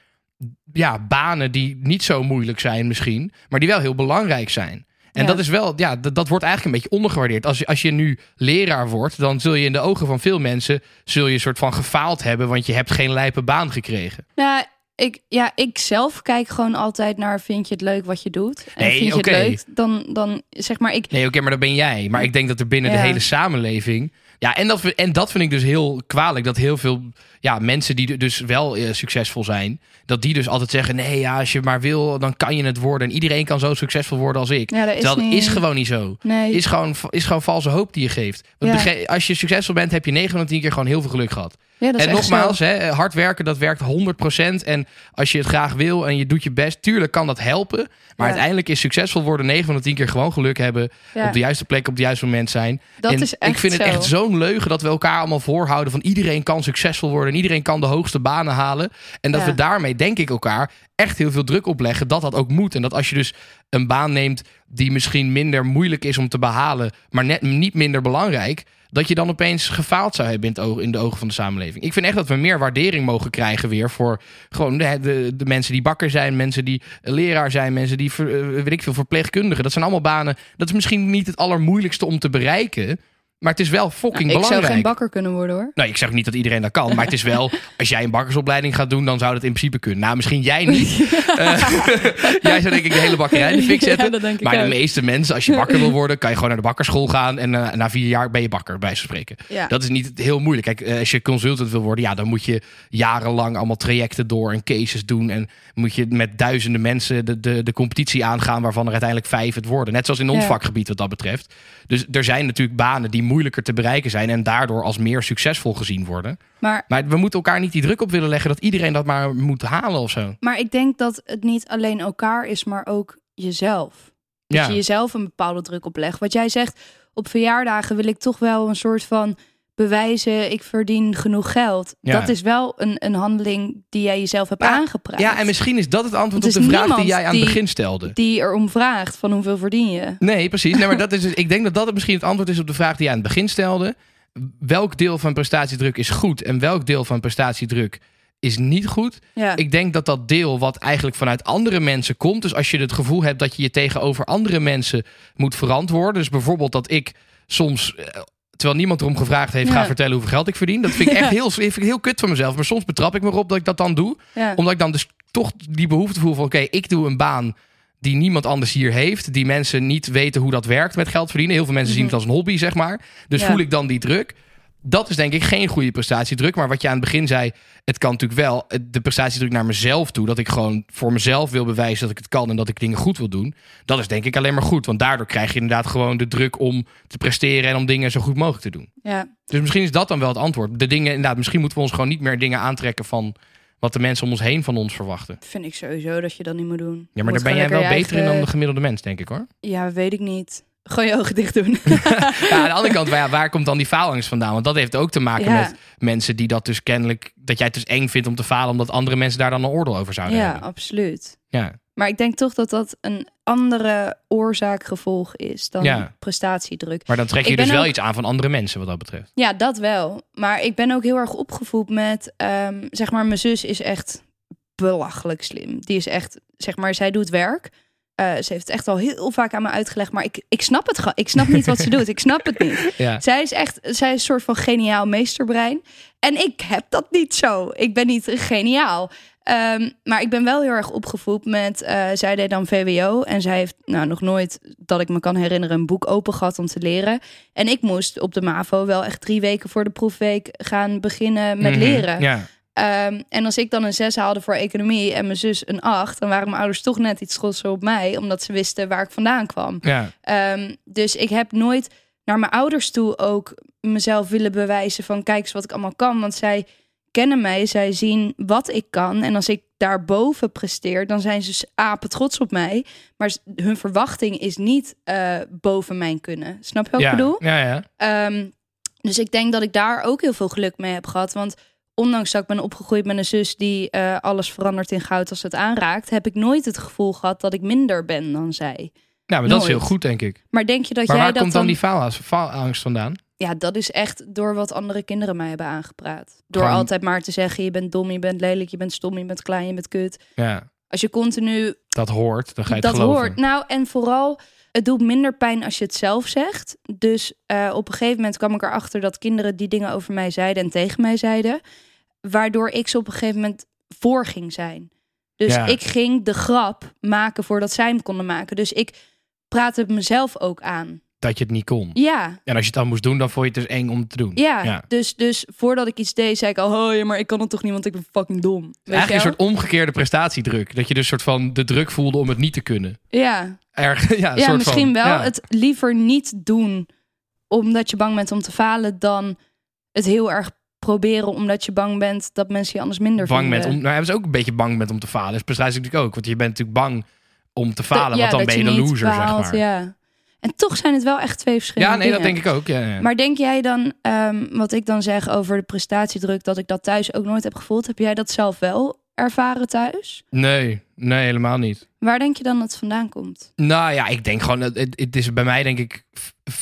ja, banen die niet zo moeilijk zijn misschien. Maar die wel heel belangrijk zijn. En Ja. dat is wel, ja, dat, dat wordt eigenlijk een beetje ondergewaardeerd. Als je, als je nu leraar wordt, dan zul je in de ogen van veel mensen... zul je een soort van gefaald hebben, want je hebt geen lijpe baan gekregen. Nou, ik, ja, ik zelf kijk gewoon altijd naar: vind je het leuk wat je doet? En Nee, vind je het leuk? Dan, dan zeg maar, ik. Nee, oké, maar dat ben jij. Maar ik denk dat er binnen de hele samenleving. Ja, en dat, en dat vind ik dus heel kwalijk. Dat heel veel ja, mensen die dus wel eh, succesvol zijn. Dat die dus altijd zeggen: nee, ja, als je maar wil, dan kan je het worden. En iedereen kan zo succesvol worden als ik. Ja, dat is Terwijl dat niet- is gewoon niet zo. Nee, Is gewoon, is gewoon valse hoop die je geeft. Want Ja. als je succesvol bent, heb je 9 van de 10 keer gewoon heel veel geluk gehad. Ja, En nogmaals, hè, hard werken, dat werkt 100%. En als je het graag wil en je doet je best, tuurlijk kan dat helpen. Maar Ja. uiteindelijk is succesvol worden 9 van de 10 keer gewoon geluk hebben. Ja, Op de juiste plek, op het juiste moment zijn. dat en is echt ik vind het echt zo'n leugen dat we elkaar allemaal voorhouden van iedereen kan succesvol worden en iedereen kan de hoogste banen halen. En dat we daarmee, denk ik, elkaar echt heel veel druk opleggen dat dat ook moet. En dat als je dus een baan neemt die misschien minder moeilijk is om te behalen, maar net niet minder belangrijk, dat je dan opeens gefaald zou hebben in, de ogen van de samenleving. Ik vind echt dat we meer waardering mogen krijgen weer voor gewoon de, de, de mensen die bakker zijn, mensen die leraar zijn, mensen die, eh, weet ik veel, verpleegkundigen. Dat zijn allemaal banen. Dat is misschien niet het allermoeilijkste om te bereiken, maar het is wel fucking ik zou belangrijk. geen bakker kunnen worden hoor. Nou, ik zeg niet dat iedereen dat kan, maar het is wel, als jij een bakkersopleiding gaat doen, dan zou dat in principe kunnen. Nou, misschien jij niet. Eh, jij zou denk ik de hele bakkerij in de fik zetten. Ja, maar de meeste mensen, als je bakker wil worden, kan je gewoon naar de bakkerschool gaan en eh, na vier jaar ben je bakker, bij spreken. Ja. Dat is niet heel moeilijk. Kijk, eh, als je consultant wil worden, ja, dan moet je jarenlang allemaal trajecten door en cases doen. En moet je met duizenden mensen de, de, de competitie aangaan, waarvan er uiteindelijk vijf het worden. Net zoals in ons Ja. vakgebied wat dat betreft. Dus er zijn natuurlijk banen die moeilijker te bereiken zijn en daardoor als meer succesvol gezien worden. Maar, Maar we moeten elkaar niet die druk op willen leggen dat iedereen dat maar moet halen of zo. maar ik denk dat het niet alleen elkaar is, maar ook jezelf. Dat Ja. je jezelf een bepaalde druk oplegt. Wat jij zegt, op verjaardagen wil ik toch wel een soort van bewijzen, ik verdien genoeg geld. Ja. Dat is wel een, een handeling die jij jezelf hebt Ja, aangeprijsd. Ja, en misschien is dat het antwoord Het op de vraag die jij aan het begin stelde. Die erom vraagt van hoeveel verdien je. Nee, precies. Nee, maar dat is, dus- ik denk dat dat het misschien het antwoord is op de vraag die jij aan het begin stelde. Welk deel van prestatiedruk is goed en welk deel van prestatiedruk is niet goed? Ja, Ik denk dat dat deel wat eigenlijk vanuit andere mensen komt. Dus als je het gevoel hebt dat je je tegenover andere mensen moet verantwoorden. Dus bijvoorbeeld dat ik soms, eh, terwijl niemand erom gevraagd heeft, ga vertellen hoeveel geld ik verdien. Dat vind ik echt heel, vind ik heel kut van mezelf. Maar soms betrap ik me erop dat ik dat dan doe. Omdat ik dan dus toch die behoefte voel van... oké, ik doe een baan die niemand anders hier heeft. Die mensen niet weten hoe dat werkt met geld verdienen. Heel veel mensen zien het als een hobby, zeg maar. Dus voel ik dan die druk. Dat is denk ik geen goede prestatiedruk. Maar wat je aan het begin zei... het kan natuurlijk wel de prestatiedruk naar mezelf toe. Dat ik gewoon voor mezelf wil bewijzen dat ik het kan... en dat ik dingen goed wil doen. Dat is denk ik alleen maar goed. Want daardoor krijg je inderdaad gewoon de druk om te presteren... en om dingen zo goed mogelijk te doen. ja. Dus misschien is dat dan wel het antwoord. De dingen, inderdaad, misschien moeten we ons gewoon niet meer dingen aantrekken van wat de mensen om ons heen van ons verwachten. vind ik sowieso dat je dat niet moet doen. Ja, maar daar ben jij wel beter in dan de gemiddelde mens, denk ik hoor. Ja, weet ik niet. Gewoon je ogen dicht doen. Ja, aan de andere kant, waar, waar komt dan die faalangst vandaan? Want dat heeft ook te maken Ja. met mensen die dat dus kennelijk... dat jij het dus eng vindt om te falen... omdat andere mensen daar dan een oordeel over zouden ja, hebben. absoluut. Ja, Maar ik denk toch dat dat een andere oorzaak-gevolg is dan Ja. prestatiedruk. maar dan trek je dus wel iets aan van andere mensen wat dat betreft. Ja, dat wel. Maar ik ben ook heel erg opgevoed met, ehm, zeg maar, mijn zus is echt belachelijk slim. Die is echt, zeg maar, zij doet werk. Eh, ze heeft het echt al heel vaak aan me uitgelegd, maar ik, ik snap het gewoon. Ik snap niet wat ze doet. Ik snap het niet. Ja. Zij is echt, zij is een soort van geniaal meesterbrein. En ik heb dat niet zo. Ik ben niet geniaal. Ehm, maar ik ben wel heel erg opgevoed met, eh, zij deed dan VWO. En zij heeft nou, nog nooit, dat ik me kan herinneren, een boek open gehad om te leren. En ik moest op de MAVO wel echt drie weken voor de proefweek gaan beginnen met Mhm. leren. Ja, Ehm, en als ik dan een 6 haalde voor economie en mijn zus een 8, dan waren mijn ouders toch net iets trotser op mij, omdat ze wisten waar ik vandaan kwam. ja. Ehm, dus ik heb nooit naar mijn ouders toe ook mezelf willen bewijzen van kijk eens wat ik allemaal kan. Want zij kennen mij, zij zien wat ik kan. En als ik daarboven presteer, dan zijn ze apen trots op mij. Maar hun verwachting is niet eh, boven mijn kunnen. Snap je wat ja. ik bedoel? Ja, ja. Ehm, dus ik denk dat ik daar ook heel veel geluk mee heb gehad. Want ondanks dat ik ben opgegroeid met een zus die eh, alles verandert in goud als het aanraakt, heb ik nooit het gevoel gehad dat ik minder ben dan zij. Nou, maar dat is heel goed, denk ik. Maar denk je dat Maar jij waar dat komt dan... dan die faalangst, faalangst vandaan? Ja, dat is echt door wat andere kinderen mij hebben aangepraat. Door Gewoon- altijd maar te zeggen, je bent dom, je bent lelijk, je bent stom, je bent klein, je bent kut. Ja, Als je continu dat hoort, dan ga je het dat geloven. hoort. Nou, en vooral, het doet minder pijn als je het zelf zegt. Dus eh, op een gegeven moment kwam ik erachter dat kinderen die dingen over mij zeiden en tegen mij zeiden. Waardoor ik ze op een gegeven moment voor ging zijn. Dus Ja. ik ging de grap maken voordat zij hem konden maken. Dus ik praatte het mezelf ook aan. Dat je het niet kon. Ja, En als je het dan moest doen, dan vond je het dus eng om te doen. ja. Ja. Dus, dus voordat ik iets deed, zei ik al... Oh ja, maar ik kan het toch niet, want ik ben fucking dom. Weet Eigenlijk een soort omgekeerde prestatiedruk. Dat je dus soort van de druk voelde om het niet te kunnen. Ja, Erg, ja, soort misschien van, wel. ja. Het liever niet doen omdat je bang bent om te falen... dan het heel erg proberen omdat je bang bent... dat mensen je anders minder bang vinden. bent om, nou, hebben ze ook een beetje bang bent om te falen. Dus prestatie natuurlijk ook. Want je bent natuurlijk bang om te falen. Ja, want dan ben je de niet loser, behaalt, zeg maar. Ja, Ja. En toch zijn het wel echt twee verschillende nee, dat denk ik ook. Ja, ja. Maar denk jij dan, ehm, wat ik dan zeg over de prestatiedruk... dat ik dat thuis ook nooit heb gevoeld... heb jij dat zelf wel ervaren thuis? Nee, nee, helemaal niet. Waar denk je dan dat het vandaan komt? Nou ja, ik denk gewoon, het, het is bij mij denk ik,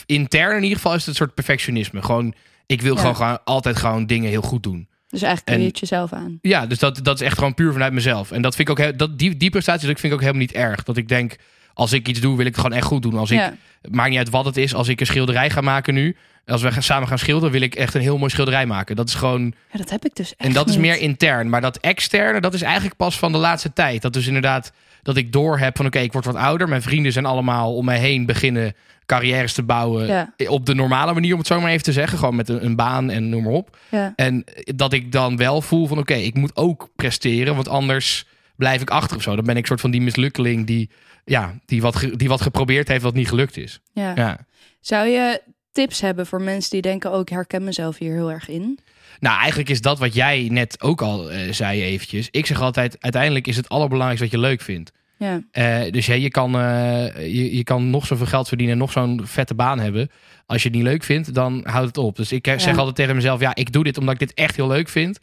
intern in ieder geval is het een soort perfectionisme. Gewoon, ik wil Ja. gewoon, gewoon altijd gewoon dingen heel goed doen. Dus eigenlijk En- kun je het jezelf aan. Ja, dus dat, dat is echt gewoon puur vanuit mezelf. En dat vind ik ook, dat, die, die prestatiedruk vind ik ook helemaal niet erg. Dat ik denk, als ik iets doe, wil ik het gewoon echt goed doen. Als ik, ja. maakt niet uit wat het is, als ik een schilderij ga maken nu, als we gaan, samen gaan schilderen, wil ik echt een heel mooi schilderij maken. Dat is gewoon, ja, dat heb ik dus echt en dat is meer intern. Maar dat externe, dat is eigenlijk pas van de laatste tijd. Dat is inderdaad dat ik door heb van oké, ik word wat ouder. Mijn vrienden zijn allemaal om mij heen beginnen carrières te bouwen. Ja. Op de normale manier, om het zo maar even te zeggen. Gewoon met een, een baan en noem maar op. Ja. En dat ik dan wel voel van oké, ik moet ook presteren. Want anders blijf ik achter of zo. Dan ben ik soort van die mislukkeling die, ja, die, wat, die wat geprobeerd heeft wat niet gelukt is. Ja. Ja. Zou je tips hebben voor mensen die denken... oh, ik herken mezelf hier heel erg in? Nou, eigenlijk is dat wat jij net ook al eh, zei eventjes. Ik zeg altijd, uiteindelijk is het allerbelangrijkste wat je leuk vindt. Ja, Eh, dus ja, je, kan, eh, je, je kan nog zoveel geld verdienen en nog zo'n vette baan hebben. Als je het niet leuk vindt, dan houdt het op. Dus ik zeg Ja. altijd tegen mezelf, ja, ik doe dit omdat ik dit echt heel leuk vind.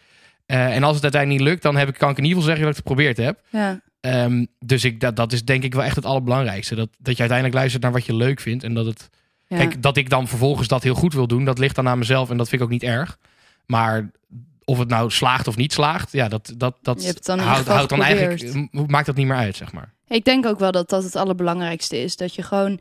En als het uiteindelijk niet lukt, dan heb ik, kan ik in ieder geval zeggen dat ik het geprobeerd heb. ja. Ehm, dus ik, dat, dat is denk ik wel echt het allerbelangrijkste. Dat, dat je uiteindelijk luistert naar wat je leuk vindt. En dat het. ja. Kijk, dat ik dan vervolgens dat heel goed wil doen, dat ligt dan aan mezelf. En dat vind ik ook niet erg. Maar of het nou slaagt of niet slaagt, ja, dat, dat, dat Je hebt het dan houdt, dan eigenlijk. Maakt dat niet meer uit, zeg maar. Ik denk ook wel dat dat het allerbelangrijkste is. Dat je gewoon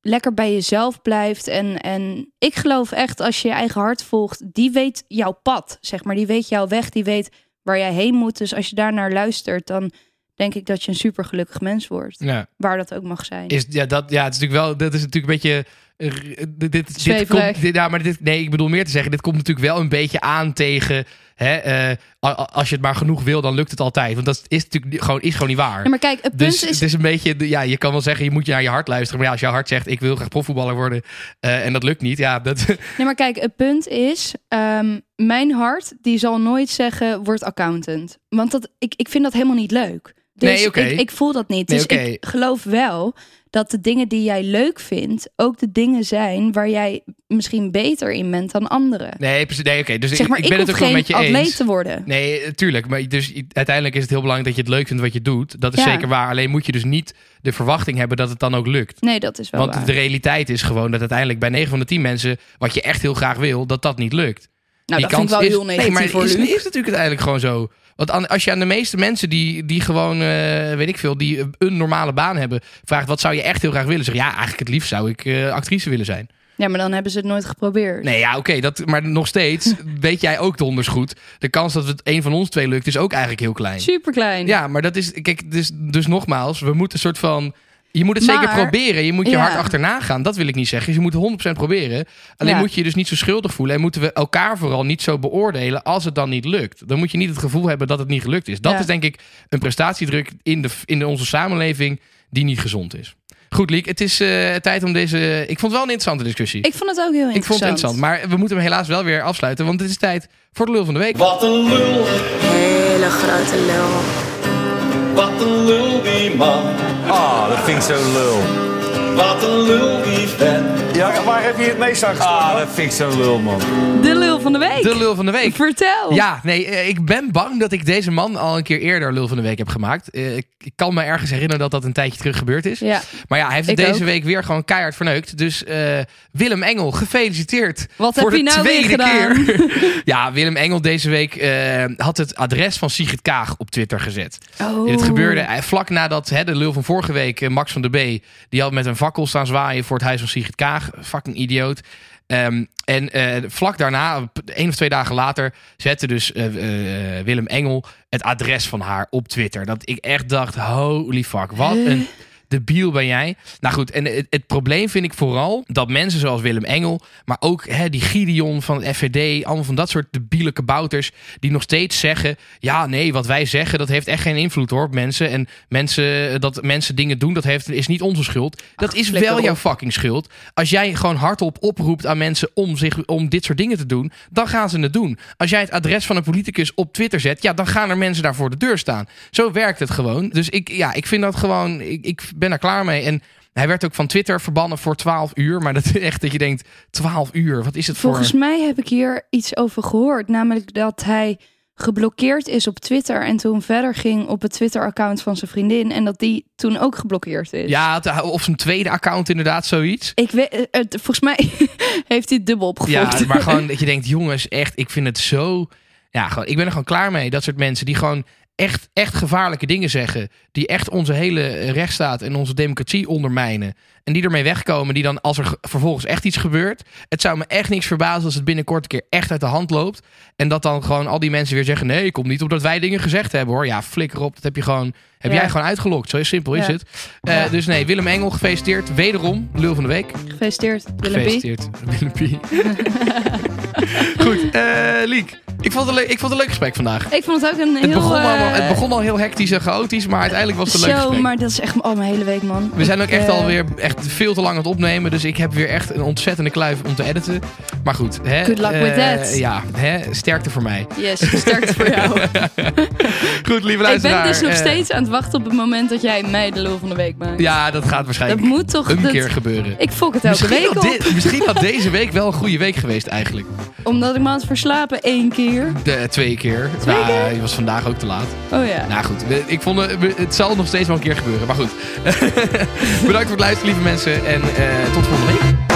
lekker bij jezelf blijft. En, en ik geloof echt, als je je eigen hart volgt, die weet jouw pad, zeg maar. Die weet jouw weg, die weet waar jij heen moet. Dus als je daar naar luistert, dan denk ik dat je een super gelukkig mens wordt. Ja. Waar dat ook mag zijn. Is, ja, dat, ja, het is natuurlijk wel, dat is natuurlijk een beetje. eh, Dit, dit, dit Zweverig. komt, dit, ja, maar dit, nee, ik bedoel meer te zeggen, dit komt natuurlijk wel een beetje aan tegen. Hè, eh, als je het maar genoeg wil, dan lukt het altijd. Want dat is natuurlijk gewoon, is gewoon niet waar. Ja, maar kijk, het punt dus is... een beetje, ja, je kan wel zeggen, je moet je naar je hart luisteren. Maar ja, als je hart zegt, ik wil graag profvoetballer worden eh, en dat lukt niet, ja, dat, Nee, maar kijk, het punt is, ehm, mijn hart die zal nooit zeggen, word accountant. Want dat, ik, ik vind dat helemaal niet leuk. Dus Nee, ik, ik voel dat niet. Nee, Dus ik geloof wel dat de dingen die jij leuk vindt ook de dingen zijn waar jij misschien beter in bent dan anderen. Nee, precies. Nee, oké. Dus zeg maar, ik, ik, ben het ook wel met je eens. atleet te worden. Nee, eh, tuurlijk. Maar dus uiteindelijk is het heel belangrijk dat je het leuk vindt wat je doet. Dat is Ja. zeker waar. Alleen moet je dus niet de verwachting hebben dat het dan ook lukt. Nee, dat is wel Want waar. de realiteit is gewoon dat uiteindelijk bij 9 van de 10 mensen... wat je echt heel graag wil, dat dat niet lukt. Nou, Die dat vind ik wel is, heel negatief nee, maar voor is, is natuurlijk uiteindelijk gewoon zo. Want als je aan de meeste mensen die, die gewoon, eh, weet ik veel, die een normale baan hebben, vraagt wat zou je echt heel graag willen? Zeg ja, eigenlijk het liefst zou ik eh, actrice willen zijn. Ja, maar dan hebben ze het nooit geprobeerd. Nee, ja, oké, dat maar nog steeds weet jij ook donders goed. De kans dat het een van ons twee lukt is ook eigenlijk heel klein. Super klein. Ja, maar dat is, kijk, dus, dus nogmaals, we moeten een soort van. Je moet het zeker proberen. Je moet je Ja. hard achterna gaan. Dat wil ik niet zeggen. Dus je moet 100% proberen. Alleen Ja. moet je je dus niet zo schuldig voelen. En moeten we elkaar vooral niet zo beoordelen als het dan niet lukt. Dan moet je niet het gevoel hebben dat het niet gelukt is. Dat Ja. is denk ik een prestatiedruk in, de, in onze samenleving die niet gezond is. Goed, Liek. Het is eh, tijd om deze... Ik vond het wel een interessante discussie. Ik vond het ook heel interessant. Ik vond het interessant. Maar we moeten hem helaas wel weer afsluiten. Want het is tijd voor de lul van de week. Wat een lul, Hele grote lul. wat een lul die man. Ah, dat vind ik zo lul. Wat een lul die vent. Ja, waar heb je het meest aan Ah, dat vind ik zo lul, man. De lul van de week. De lul van de week. Vertel. Ja, nee, eh, ik ben bang dat ik deze man al een keer eerder lul van de week heb gemaakt. Eh, Ik, kan me ergens herinneren dat dat een tijdje terug gebeurd is. Ja. Maar ja, hij heeft het Ik deze ook. week weer gewoon keihard verneukt. Dus eh, Willem Engel, gefeliciteerd. Wat voor heb je de nou weer tweede gedaan? keer. ja, Willem Engel deze week eh, had het adres van Sigrid Kaag op Twitter gezet. Oh. Dit gebeurde vlak nadat hè, de lul van vorige week, Max van der B, die had met een fakkel staan zwaaien voor het huis van Sigrid Kaag. Fucking idioot. Ehm, en eh, vlak daarna, één of twee dagen later, zette dus eh, eh, Willem Engel het adres van haar op Twitter. Dat ik echt dacht, holy fuck, wat een debiel ben jij. Nou goed, en het, het probleem vind ik vooral dat mensen zoals Willem Engel, maar ook hè, die Gideon van het FVD, allemaal van dat soort debiele kabouters, die nog steeds zeggen, ja nee, wat wij zeggen, dat heeft echt geen invloed hoor op mensen. En mensen, dat mensen dingen doen, dat heeft, is niet onze schuld. Dat is wel jouw fucking schuld. Als jij gewoon hardop oproept aan mensen om, zich, om dit soort dingen te doen, dan gaan ze het doen. Als jij het adres van een politicus op Twitter zet, ja, dan gaan er mensen daar voor de deur staan. Zo werkt het gewoon. Dus ik, ja, ik vind dat gewoon, ik, ik ben er klaar mee. En hij werd ook van Twitter verbannen voor 12 uur. Maar dat is echt dat je denkt, 12 uur, wat is het Volgens voor... mij heb ik hier iets over gehoord. Namelijk dat hij geblokkeerd is op Twitter. En toen verder ging op het Twitter-account van zijn vriendin. En dat die toen ook geblokkeerd is. Ja, of zijn tweede account inderdaad, zoiets. Ik weet, eh, het- volgens mij heeft hij het dubbel opgevolgd. Ja, maar gewoon dat je denkt, jongens, echt, ik vind het zo... Ja, gewoon, ik ben er gewoon klaar mee. Dat soort mensen die gewoon echt, echt gevaarlijke dingen zeggen. Die echt onze hele rechtsstaat en onze democratie ondermijnen. En die ermee wegkomen, die dan als er ge- vervolgens echt iets gebeurt. Het zou me echt niks verbazen als het binnenkort een keer echt uit de hand loopt. En dat dan gewoon al die mensen weer zeggen: nee, komt niet omdat wij dingen gezegd hebben hoor. Ja, flikker op. Dat heb je gewoon. Heb Ja. jij gewoon uitgelokt. Zo simpel is Ja. het. Eh, Dus nee, Willem Engel, gefeliciteerd. Wederom, lul van de week. Gefeliciteerd, Willem. Gefeliciteerd, Willem P. Goed, eh Liek. Ik vond, het een leuk, ik vond het een leuk gesprek vandaag. Ik vond het ook een Het heel... begon, allemaal, eh, het begon al heel hectisch en chaotisch, maar uiteindelijk was het een leuk Zo, gesprek. maar dat is echt al mijn hele week, man. We zijn ook Ik, echt eh, alweer echt veel te lang aan het opnemen. Dus ik heb weer echt een ontzettende kluif om te editen. Maar goed. Hè, Good luck with eh, that. Ja, hè, sterkte voor mij. Yes, sterkte voor jou. Goed, lieve ik luisteraar. ben dus nog steeds aan het wachten op het moment dat jij mij de lul van de week maakt. Ja, dat gaat dat waarschijnlijk moet toch... een dat- keer gebeuren. Ik fok het elke Misschien week had, op. dit- misschien had deze week wel een goede week geweest eigenlijk. Omdat ik me had verslapen één keer. De, twee keer. Twee Nou, keer? Je was vandaag ook te laat. Oh ja. Nou goed, ik vond, het- zal nog steeds wel een keer gebeuren. Maar goed. Bedankt voor het luisteren, lieve mensen. En eh, tot volgende week.